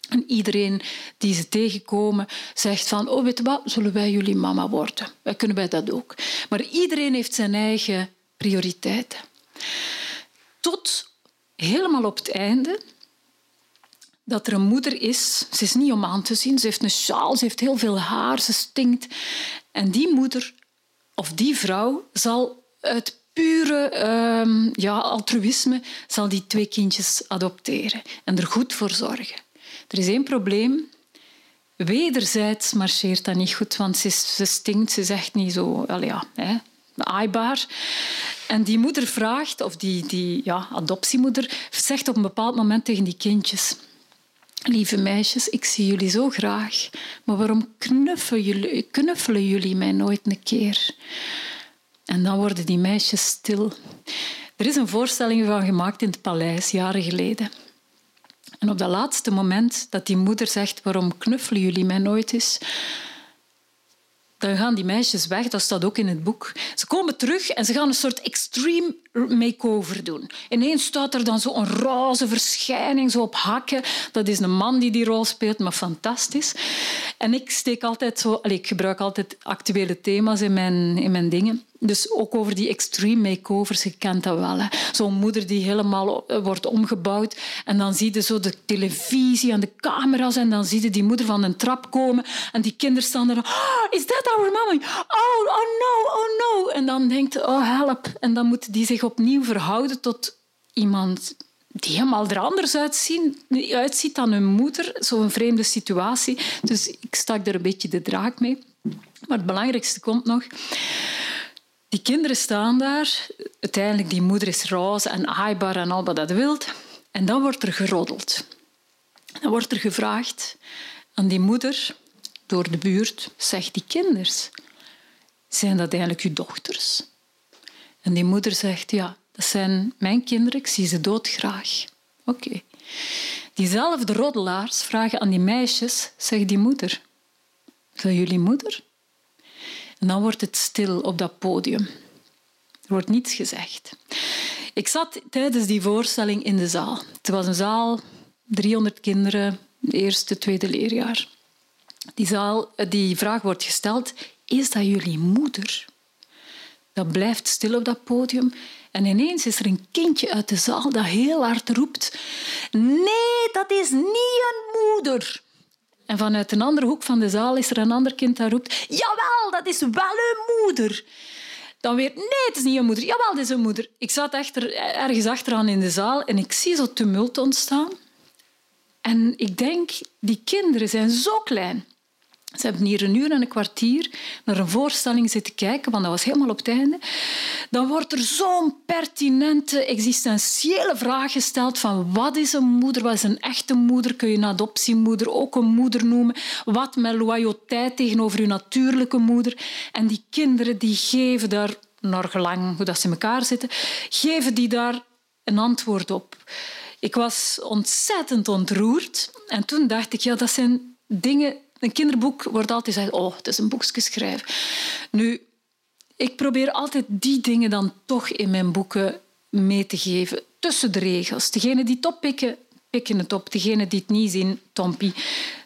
En iedereen die ze tegenkomen zegt van, oh weet wat, zullen wij jullie mama worden? Wij kunnen wij dat ook. Maar iedereen heeft zijn eigen prioriteiten. Tot helemaal op het einde dat er een moeder is. Ze is niet om aan te zien. Ze heeft een sjaal, ze heeft heel veel haar, ze stinkt. En die moeder of die vrouw zal uit pure uh, ja, altruïsme zal die twee kindjes adopteren en er goed voor zorgen. Er is één probleem. Wederzijds marcheert dat niet goed, want ze, ze stinkt, ze zegt niet zo... Ja, hè, aaibaar. En die moeder vraagt, of die, die ja, adoptiemoeder, zegt op een bepaald moment tegen die kindjes... Lieve meisjes, ik zie jullie zo graag, maar waarom knuffelen jullie, knuffelen jullie mij nooit een keer? En dan worden die meisjes stil. Er is een voorstelling van gemaakt in het paleis, jaren geleden. En op dat laatste moment dat die moeder zegt waarom knuffelen jullie mij nooit is, dan gaan die meisjes weg. Dat staat ook in het boek. Ze komen terug en ze gaan een soort extreme makeover doen. Ineens staat er dan zo'n roze verschijning, zo op hakken. Dat is een man die die rol speelt, maar fantastisch. En ik steek altijd zo... ik gebruik altijd actuele thema's in mijn, in mijn dingen. Dus ook over die extreme makeovers, je kent dat wel. Zo'n moeder die helemaal eh, wordt omgebouwd en dan zie je zo de televisie en de camera's en dan zie je die moeder van een trap komen en die kinderen staan er. Oh, is dat our mama? Oh, oh no, oh no. En dan denkt oh help. En dan moet die zich opnieuw verhouden tot iemand die helemaal er anders uitziet dan hun moeder. Zo'n vreemde situatie. Dus ik stak er een beetje de draak mee. Maar het belangrijkste komt nog. Die kinderen staan daar. Uiteindelijk, die moeder is roze en aaibaar en al wat dat wilt. En dan wordt er geroddeld. Dan wordt er gevraagd aan die moeder door de buurt, zegt die kinders, zijn dat eigenlijk uw dochters? En die moeder zegt, ja, dat zijn mijn kinderen, ik zie ze doodgraag. Oké. Diezelfde roddelaars vragen aan die meisjes, zegt die moeder, zijn jullie moeder? En dan wordt het stil op dat podium. Er wordt niets gezegd. Ik zat tijdens die voorstelling in de zaal. Het was een zaal, 300 kinderen, eerste, tweede leerjaar. Die, zaal, die vraag wordt gesteld, is dat jullie moeder? Dat blijft stil op dat podium. En ineens is er een kindje uit de zaal dat heel hard roept... Nee, dat is niet een moeder. En vanuit een andere hoek van de zaal is er een ander kind dat roept... Jawel, dat is wel een moeder. Dan weer, nee, het is niet een moeder. Jawel, het is een moeder. Ik zat echter, ergens achteraan in de zaal en ik zie zo tumult ontstaan. En ik denk, die kinderen zijn zo klein. Ze hebben hier een uur en een kwartier naar een voorstelling zitten kijken, want dat was helemaal op het einde. Dan wordt er zo'n pertinente, existentiële vraag gesteld van wat is een moeder, wat is een echte moeder? Kun je een adoptiemoeder ook een moeder noemen? Wat met loyaliteit tegenover je natuurlijke moeder? En die kinderen die geven daar, naar gelang hoe dat ze in elkaar zitten, geven die daar een antwoord op. Ik was ontzettend ontroerd. En toen dacht ik, ja, dat zijn dingen een kinderboek wordt altijd gezegd, oh, het is een boekje schrijven. Nu, ik probeer altijd die dingen dan toch in mijn boeken mee te geven. Tussen de regels. Degenen die het oppikken, pikken het op. Degenen die het niet zien, tompie.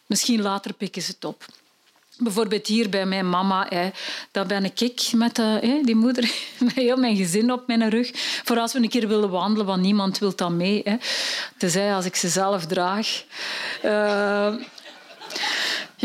Misschien later pikken ze het op. Bijvoorbeeld hier bij mijn mama, hè, daar ben ik met hè, die moeder, met heel mijn gezin op mijn rug. Voor als we een keer willen wandelen, want niemand wil dan mee. Hè. Tenzij als ik ze zelf draag. Uh,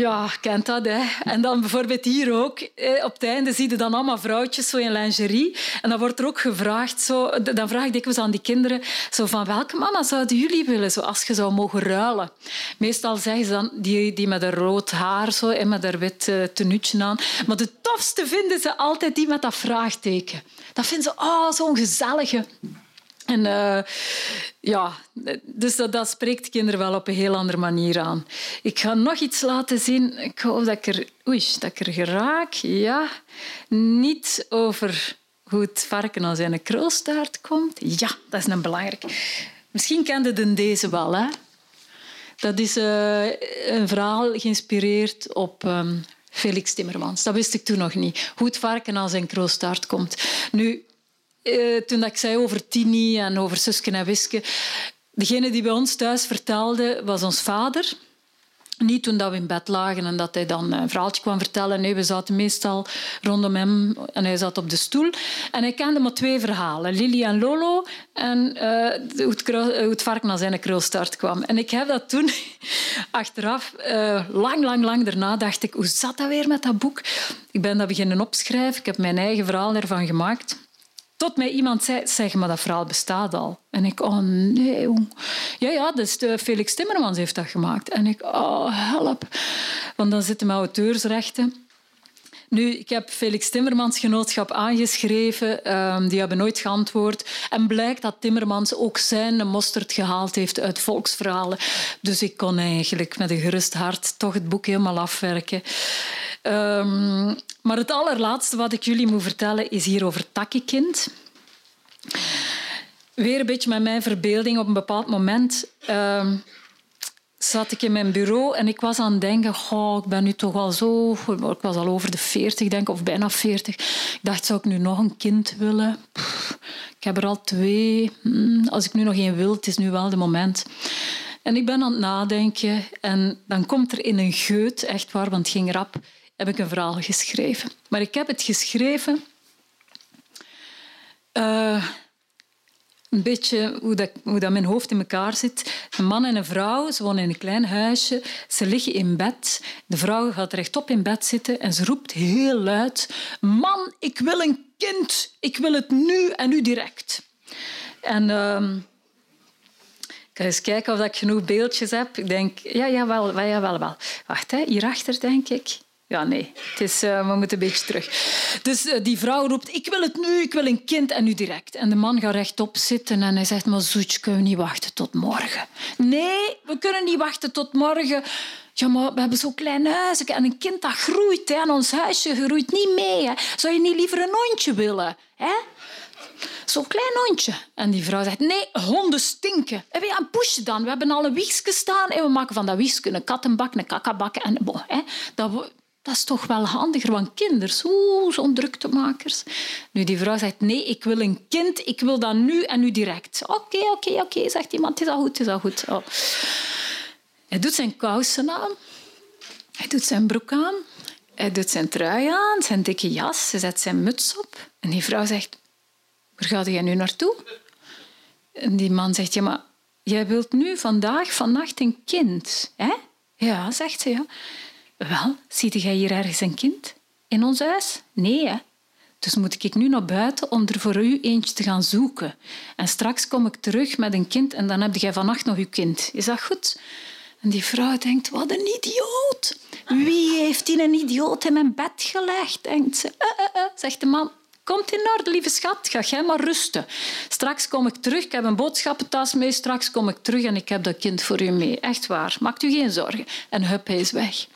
ja, kent dat. Hè. En dan bijvoorbeeld hier ook. Op het einde zie je dan allemaal vrouwtjes zo in lingerie. En dan wordt er ook gevraagd... Zo, dan vraag ik dikwijls aan die kinderen zo van welke mama zouden jullie willen zo als je zou mogen ruilen? Meestal zeggen ze dan die, die met een rood haar zo, en met haar wit uh, tenuutje aan. Maar de tofste vinden ze altijd die met dat vraagteken. Dat vinden ze oh, zo'n gezellige... En uh, ja, dus dat, spreekt kinderen wel op een heel andere manier aan. Ik ga nog iets laten zien. Ik hoop dat ik er, oei, dat ik er geraak. Ja, niet over hoe het varken als zijn krulstaart komt. Ja, dat is een belangrijk. Misschien kende je deze wel. Hè? Dat is uh, een verhaal geïnspireerd op um, Felix Timmermans. Dat wist ik toen nog niet. Hoe het varken als zijn krulstaart komt. Nu, uh, toen ik zei over Tini en over Suske en Wiske, degene die bij ons thuis vertelde was ons vader. Niet toen we in bed lagen en dat hij dan een verhaaltje kwam vertellen. Nee, we zaten meestal rondom hem en hij zat op de stoel. En hij kende maar twee verhalen. Lili en Lolo en uh, hoe, het hoe, het naar zijn krulstart kwam. En ik heb dat toen achteraf, uh, lang, lang, lang daarna, dacht ik, hoe zat dat weer met dat boek? Ik ben dat beginnen opschrijven. Ik heb mijn eigen verhaal ervan gemaakt. Tot mij iemand zei, zeg maar, dat verhaal bestaat al. En ik, oh nee. Ja, ja, dus Felix Timmermans heeft dat gemaakt. En ik, oh help. Want dan zitten mijn auteursrechten. Nu, ik heb Felix Timmermans genootschap aangeschreven. Um, die hebben nooit geantwoord. En blijkt dat Timmermans ook zijn mosterd gehaald heeft uit volksverhalen. Dus ik kon eigenlijk met een gerust hart toch het boek helemaal afwerken. Um, maar het allerlaatste wat ik jullie moet vertellen is hier over Takkikind. Weer een beetje met mijn verbeelding. Op een bepaald moment uh, zat ik in mijn bureau en ik was aan het denken, oh, ik ben nu toch al zo... Ik was al over de 40, denk of bijna 40. Ik dacht, zou ik nu nog een kind willen? ik heb er al twee. Hmm, als ik nu nog één wil, het is nu wel de moment. En ik ben aan het nadenken en dan komt er in een geut, echt waar, want het ging rap heb ik een verhaal geschreven. Maar ik heb het geschreven uh, een beetje hoe, dat, hoe dat mijn hoofd in elkaar zit. Een man en een vrouw, ze wonen in een klein huisje. Ze liggen in bed. De vrouw gaat rechtop in bed zitten en ze roept heel luid... Man, ik wil een kind. Ik wil het nu en nu direct. En... Uh, ik ga eens kijken of ik genoeg beeldjes heb. Ik denk, ja, ja, wel, ja, wel, wel. Wacht, hè, hierachter denk ik. Ja, nee. Het is, uh, we moeten een beetje terug. Dus uh, die vrouw roept, ik wil het nu, ik wil een kind en nu direct. En de man gaat rechtop zitten en hij zegt, maar zoetje, kunnen we niet wachten tot morgen? Nee, we kunnen niet wachten tot morgen. Ja, maar we hebben zo'n klein huisje en een kind dat groeit. Hè, en ons huisje groeit niet mee. Hè. Zou je niet liever een hondje willen? Hè? Zo'n klein hondje. En die vrouw zegt, nee, honden stinken. En we gaan pushen dan. We hebben al een wiegje staan en we maken van dat wiegje een kattenbak, een kakabak. En, bon, hè, dat Dat is toch wel handiger, want kinderen, zo'n druktemakers. Nu, die vrouw zegt, nee, ik wil een kind, ik wil dat nu en nu direct. Oké, oké, oké, zegt iemand, het is al goed, het is al goed. Oh. Hij doet zijn kousen aan, hij doet zijn broek aan, hij doet zijn trui aan, zijn dikke jas, hij zet zijn muts op. En die vrouw zegt, waar ga jij nu naartoe? En die man zegt, ja, maar jij wilt nu vandaag, vannacht een kind, hè? Ja, zegt ze, ja. Wel, ziet jij hier ergens een kind? In ons huis? Nee, hè? Dus moet ik nu naar buiten om er voor u eentje te gaan zoeken. En straks kom ik terug met een kind en dan heb jij vannacht nog uw kind. Is dat goed? En die vrouw denkt, wat een idioot. Wie heeft die een idioot in mijn bed gelegd? Denkt ze. Uh, uh, zegt de man, Komt in orde, lieve schat. Ga jij maar rusten. Straks kom ik terug. Ik heb een boodschappentas mee. Straks kom ik terug en ik heb dat kind voor u mee. Echt waar. Maakt u geen zorgen. En hup, hij is weg.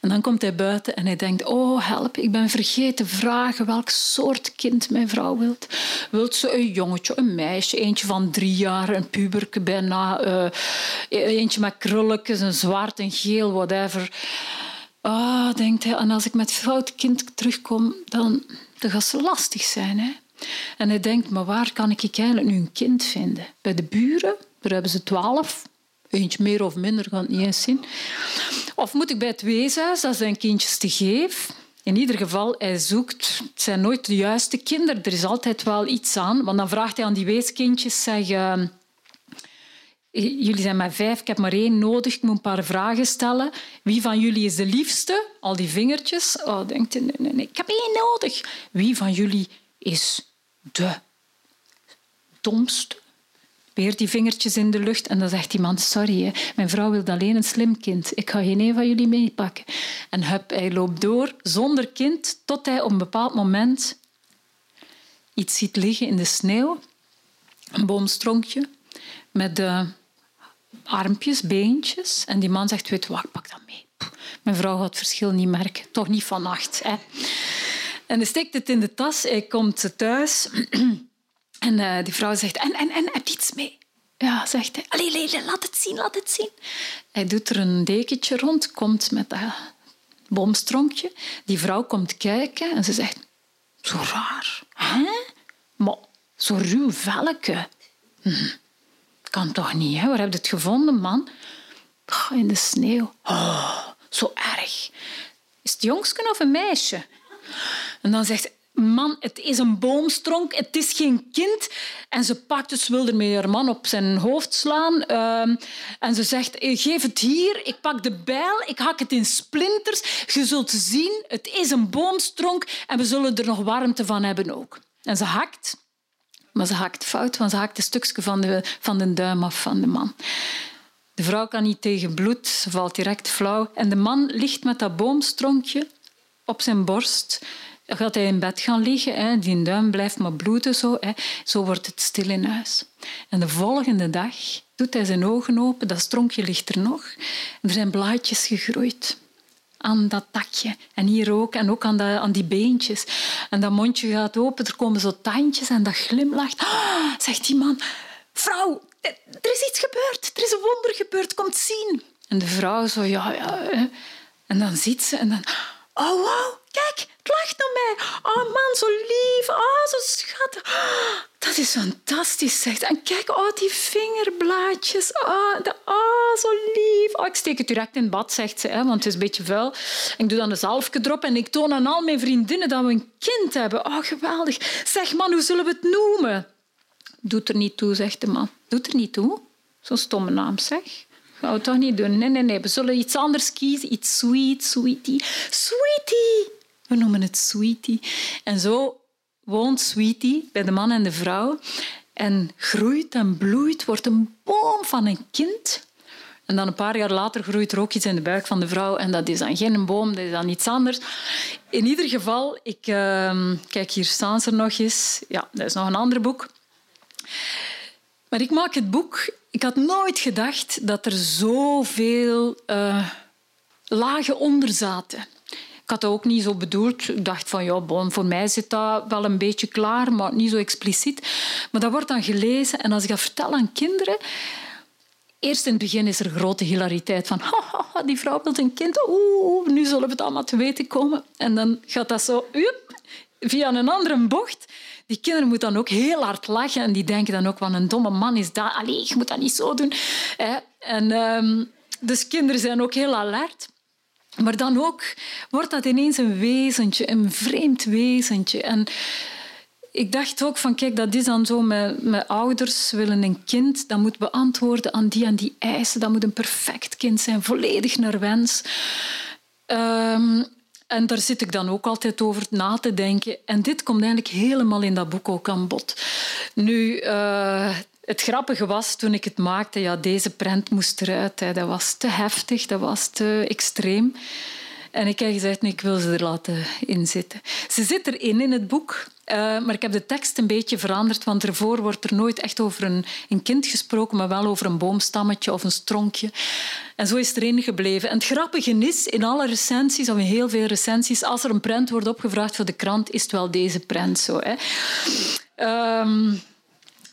En dan komt hij buiten en hij denkt, oh help, ik ben vergeten vragen welk soort kind mijn vrouw wilt. Wilt ze een jongetje, een meisje, eentje van drie jaar, een puberke bijna, uh, eentje met krulletjes, een zwart, een geel, whatever. Ah, denkt hij, en als ik met fout kind terugkom, dan, dan gaat ze lastig zijn. Hè? En hij denkt, maar waar kan ik eigenlijk nu een kind vinden? Bij de buren, daar hebben ze twaalf. Eentje meer of minder, kan het niet eens zien. Of moet ik bij het weeshuis, dat zijn kindjes te geven? In ieder geval, hij zoekt. Het zijn nooit de juiste kinderen. Er is altijd wel iets aan. Want dan vraagt hij aan die weeskindjes, zeg... Uh, jullie zijn maar vijf, ik heb maar één nodig. Ik moet een paar vragen stellen. Wie van jullie is de liefste? Al die vingertjes. Oh, denkt hij, nee, nee, nee, ik heb één nodig. Wie van jullie is de domste? Weer die vingertjes in de lucht. En dan zegt iemand, sorry, hè, mijn vrouw wil alleen een slim kind. Ik ga geen een van jullie meepakken. En hup, hij loopt door zonder kind tot hij op een bepaald moment iets ziet liggen in de sneeuw. Een boomstronkje met de armpjes, beentjes. En die man zegt, weet wat, pak dat mee. Mijn vrouw gaat het verschil niet merken. Toch niet vannacht. Hè. En hij steekt het in de tas. Hij komt thuis. En uh, die vrouw zegt, en, en, en, heb je iets mee? Ja, zegt hij. Allee, laat het zien, laat het zien. Hij doet er een dekentje rond, komt met dat bomstronkje. Die vrouw komt kijken en ze zegt, zo raar. Hè? Maar zo ruw velke. Hm. Kan toch niet, hè? Waar heb je het gevonden, man? in de sneeuw. Oh, zo erg. Is het jongske of een meisje? En dan zegt man, het is een boomstronk, het is geen kind. En ze pakt dus, wil ermee haar man op zijn hoofd slaan. Ehm, en ze zegt, eh, geef het hier, ik pak de bijl, ik hak het in splinters. Je zult zien, het is een boomstronk en we zullen er nog warmte van hebben ook. En ze hakt, maar ze hakt fout, want ze hakt een stukje van de, van de duim af van de man. De vrouw kan niet tegen bloed, ze valt direct flauw. En de man ligt met dat boomstronkje op zijn borst gaat hij in bed gaan liggen. Hè. Die duim blijft maar bloeden. Zo, hè. zo wordt het stil in huis. En de volgende dag doet hij zijn ogen open. Dat stronkje ligt er nog. Er zijn blaadjes gegroeid aan dat takje. En hier ook. En ook aan, dat, aan die beentjes. En dat mondje gaat open. Er komen zo tandjes en dat glimlacht. Ah, zegt die man. Vrouw, er is iets gebeurd. Er is een wonder gebeurd. Komt zien. En de vrouw zo, ja, ja. En dan ziet ze en dan... Oh, wow, kijk, het lacht naar mij. Oh man, zo lief. Oh, zo schattig. dat is fantastisch, zegt En kijk, oh, die vingerblaadjes. Oh, de, oh, zo lief. Oh, ik steek het direct in bad, zegt ze, hè, want het is een beetje vuil. Ik doe dan een zalfje erop en ik toon aan al mijn vriendinnen dat we een kind hebben. Oh, geweldig. Zeg, man, hoe zullen we het noemen? Doet er niet toe, zegt de man. Doet er niet toe. Zo'n stomme naam, zeg. Gaan we toch niet doen. Nee, nee, nee. We zullen iets anders kiezen. Iets sweet, sweetie. Sweetie! We noemen het sweetie. En zo woont sweetie bij de man en de vrouw. En groeit en bloeit, wordt een boom van een kind. En dan een paar jaar later groeit er ook iets in de buik van de vrouw. En dat is dan geen boom, dat is dan iets anders. In ieder geval, ik, uh, kijk, hier staan ze nog eens. Ja, dat is nog een ander boek. Maar ik maak het boek ik had nooit gedacht dat er zoveel uh, lagen onder zaten. Ik had dat ook niet zo bedoeld. Ik dacht van ja, voor mij zit dat wel een beetje klaar, maar niet zo expliciet. Maar dat wordt dan gelezen en als ik dat vertel aan kinderen, Eerst in het begin is er grote hilariteit van die vrouw wil een kind, oeh, nu zullen we het allemaal te weten komen. En dan gaat dat zo via een andere bocht. Die kinderen moeten dan ook heel hard lachen en die denken dan ook van een domme man is dat. Allee, je moet dat niet zo doen. En, um, dus kinderen zijn ook heel alert. Maar dan ook wordt dat ineens een wezentje, een vreemd wezentje. En ik dacht ook van, kijk, dat is dan zo met ouders willen een kind, dat moet beantwoorden aan die en die eisen. Dat moet een perfect kind zijn, volledig naar wens. Um, en daar zit ik dan ook altijd over na te denken. En dit komt eigenlijk helemaal in dat boek ook aan bod. Nu, uh, het grappige was, toen ik het maakte, ja, deze prent moest eruit. Hè. Dat was te heftig, dat was te extreem. En ik heb gezegd, nee, ik wil ze er laten inzitten. Ze zit erin in het boek, uh, maar ik heb de tekst een beetje veranderd, want ervoor wordt er nooit echt over een, een kind gesproken, maar wel over een boomstammetje of een stronkje. En zo is het erin gebleven. En het grappige is, in alle recensies, of in heel veel recensies, als er een prent wordt opgevraagd voor de krant, is het wel deze prent zo. Hè. Um,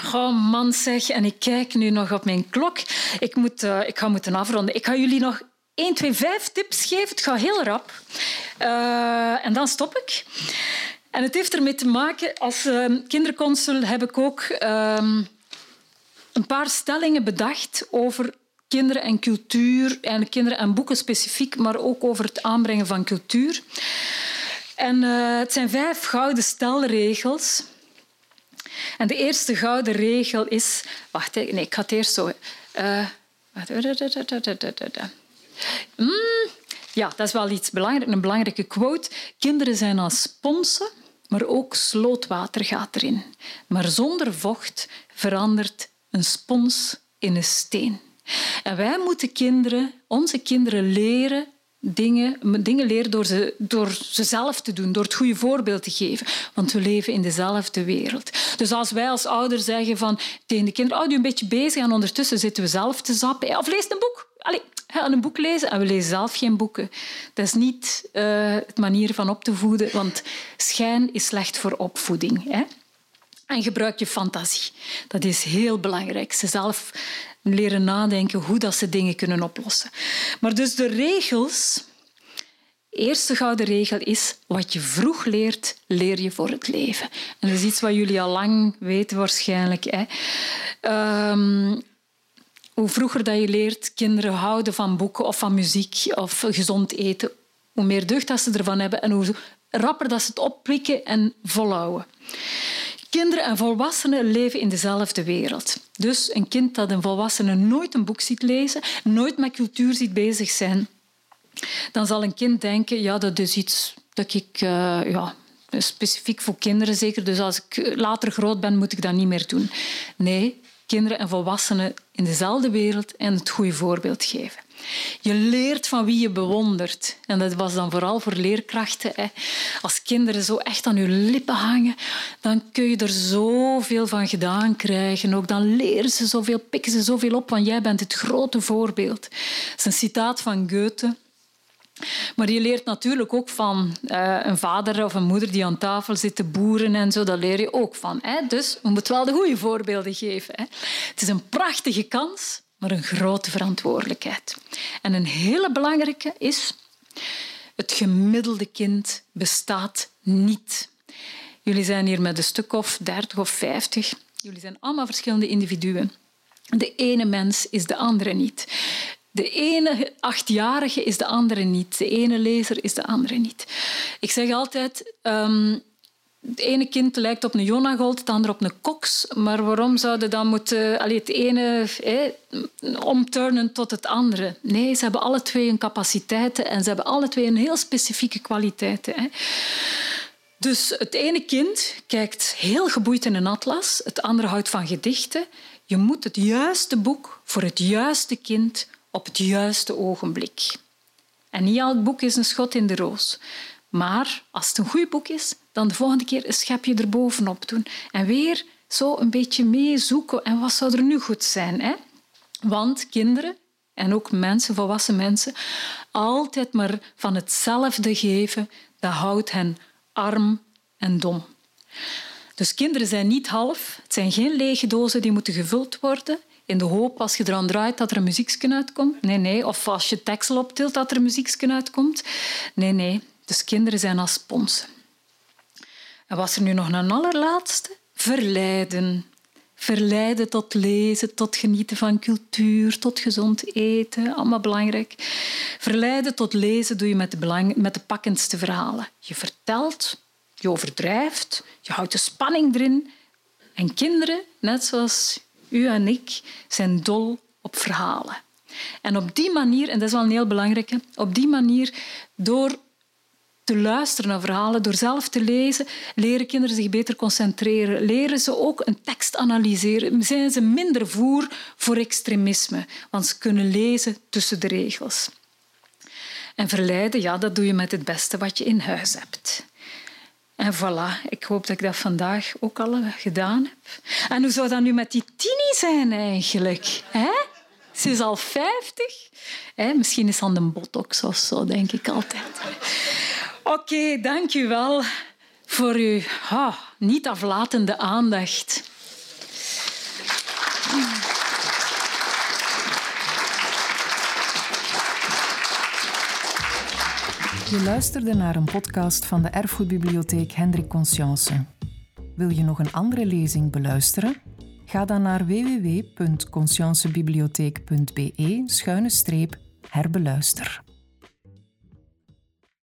Oh man zeg, en ik kijk nu nog op mijn klok. Ik, moet, uh, ik ga moeten afronden. Ik ga jullie nog 1, 2, 5 tips geven. Het gaat heel rap. Uh, en dan stop ik. En het heeft ermee te maken, als uh, kinderconsul heb ik ook um, een paar stellingen bedacht over kinderen en cultuur. En kinderen en boeken specifiek, maar ook over het aanbrengen van cultuur. En uh, het zijn vijf gouden stelregels en de eerste gouden regel is... Wacht, nee, ik ga het eerst zo... Ja, dat is wel iets belangrijk, een belangrijke quote. Kinderen zijn als sponsen, maar ook slootwater gaat erin. Maar zonder vocht verandert een spons in een steen. En wij moeten kinderen, onze kinderen leren dingen, dingen leren door ze, door ze zelf te doen, door het goede voorbeeld te geven. Want we leven in dezelfde wereld. Dus als wij als ouders zeggen van, tegen de kinderen, oh, een beetje bezig en ondertussen zitten we zelf te zappen. Of lees een boek. Allee, een boek lezen en we lezen zelf geen boeken. Dat is niet uh, het manier van op te voeden, want schijn is slecht voor opvoeding. Hè? En gebruik je fantasie. Dat is heel belangrijk. Ze zelf leren nadenken hoe dat ze dingen kunnen oplossen. Maar dus de regels... Eerste gouden regel is, wat je vroeg leert, leer je voor het leven. En dat is iets wat jullie al lang weten waarschijnlijk. Hè. Um, hoe vroeger dat je leert kinderen houden van boeken of van muziek of gezond eten, hoe meer deugd dat ze ervan hebben en hoe rapper dat ze het oppikken en volhouden. Kinderen en volwassenen leven in dezelfde wereld. Dus een kind dat een volwassene nooit een boek ziet lezen, nooit met cultuur ziet bezig zijn, dan zal een kind denken, ja, dat is iets dat ik... Uh, ja, specifiek voor kinderen zeker. Dus als ik later groot ben, moet ik dat niet meer doen. Nee, kinderen en volwassenen in dezelfde wereld en het goede voorbeeld geven. Je leert van wie je bewondert. En dat was dan vooral voor leerkrachten. Hè. Als kinderen zo echt aan je lippen hangen, dan kun je er zoveel van gedaan krijgen. Ook dan leren ze zoveel, pikken ze zoveel op, want jij bent het grote voorbeeld. Dat is een citaat van Goethe. Maar je leert natuurlijk ook van uh, een vader of een moeder die aan tafel zit te boeren en zo. Daar leer je ook van. Hè? Dus we moeten wel de goede voorbeelden geven. Hè? Het is een prachtige kans maar een grote verantwoordelijkheid. En een hele belangrijke is, het gemiddelde kind bestaat niet. Jullie zijn hier met een stuk of dertig of vijftig. Jullie zijn allemaal verschillende individuen. De ene mens is de andere niet. De ene achtjarige is de andere niet. De ene lezer is de andere niet. Ik zeg altijd, um, het ene kind lijkt op een Jonagold, het andere op een Cox. Maar waarom zouden dan moeten allee, het ene eh, omturnen tot het andere? Nee, ze hebben alle twee een capaciteiten en ze hebben alle twee een heel specifieke kwaliteiten. Hè. Dus het ene kind kijkt heel geboeid in een atlas, het andere houdt van gedichten. Je moet het juiste boek voor het juiste kind op het juiste ogenblik. En niet elk boek is een schot in de roos. Maar als het een goed boek is, dan de volgende keer een schepje erbovenop doen. En weer zo een beetje meezoeken. En wat zou er nu goed zijn? Hè? Want kinderen en ook mensen, volwassen mensen, altijd maar van hetzelfde geven, dat houdt hen arm en dom. Dus kinderen zijn niet half. Het zijn geen lege dozen die moeten gevuld worden in de hoop als je eraan draait dat er een muziekje uitkomt. Nee, nee. Of als je tekstel optilt dat er een muziekje uitkomt. Nee, nee. Dus kinderen zijn als sponsen. En was er nu nog een allerlaatste? Verleiden. Verleiden tot lezen, tot genieten van cultuur, tot gezond eten. Allemaal belangrijk. Verleiden tot lezen doe je met de, belang, met de pakkendste verhalen. Je vertelt, je overdrijft, je houdt de spanning erin. En kinderen, net zoals u en ik, zijn dol op verhalen. En op die manier, en dat is wel een heel belangrijke, op die manier, door te luisteren naar verhalen, door zelf te lezen, leren kinderen zich beter concentreren. Leren ze ook een tekst analyseren. Zijn ze minder voer voor extremisme, want ze kunnen lezen tussen de regels. En verleiden, ja, dat doe je met het beste wat je in huis hebt. En voilà, ik hoop dat ik dat vandaag ook al gedaan heb. En hoe zou dat nu met die Tini zijn eigenlijk? Hè? Ze is al 50. Hè? Misschien is aan de botox of zo, denk ik altijd. Oké, dank u wel voor uw niet aflatende aandacht. Je luisterde naar een podcast van de Erfgoedbibliotheek Hendrik Conscience. Wil je nog een andere lezing beluisteren? Ga dan naar www.consciencebibliotheek.be-herbeluister.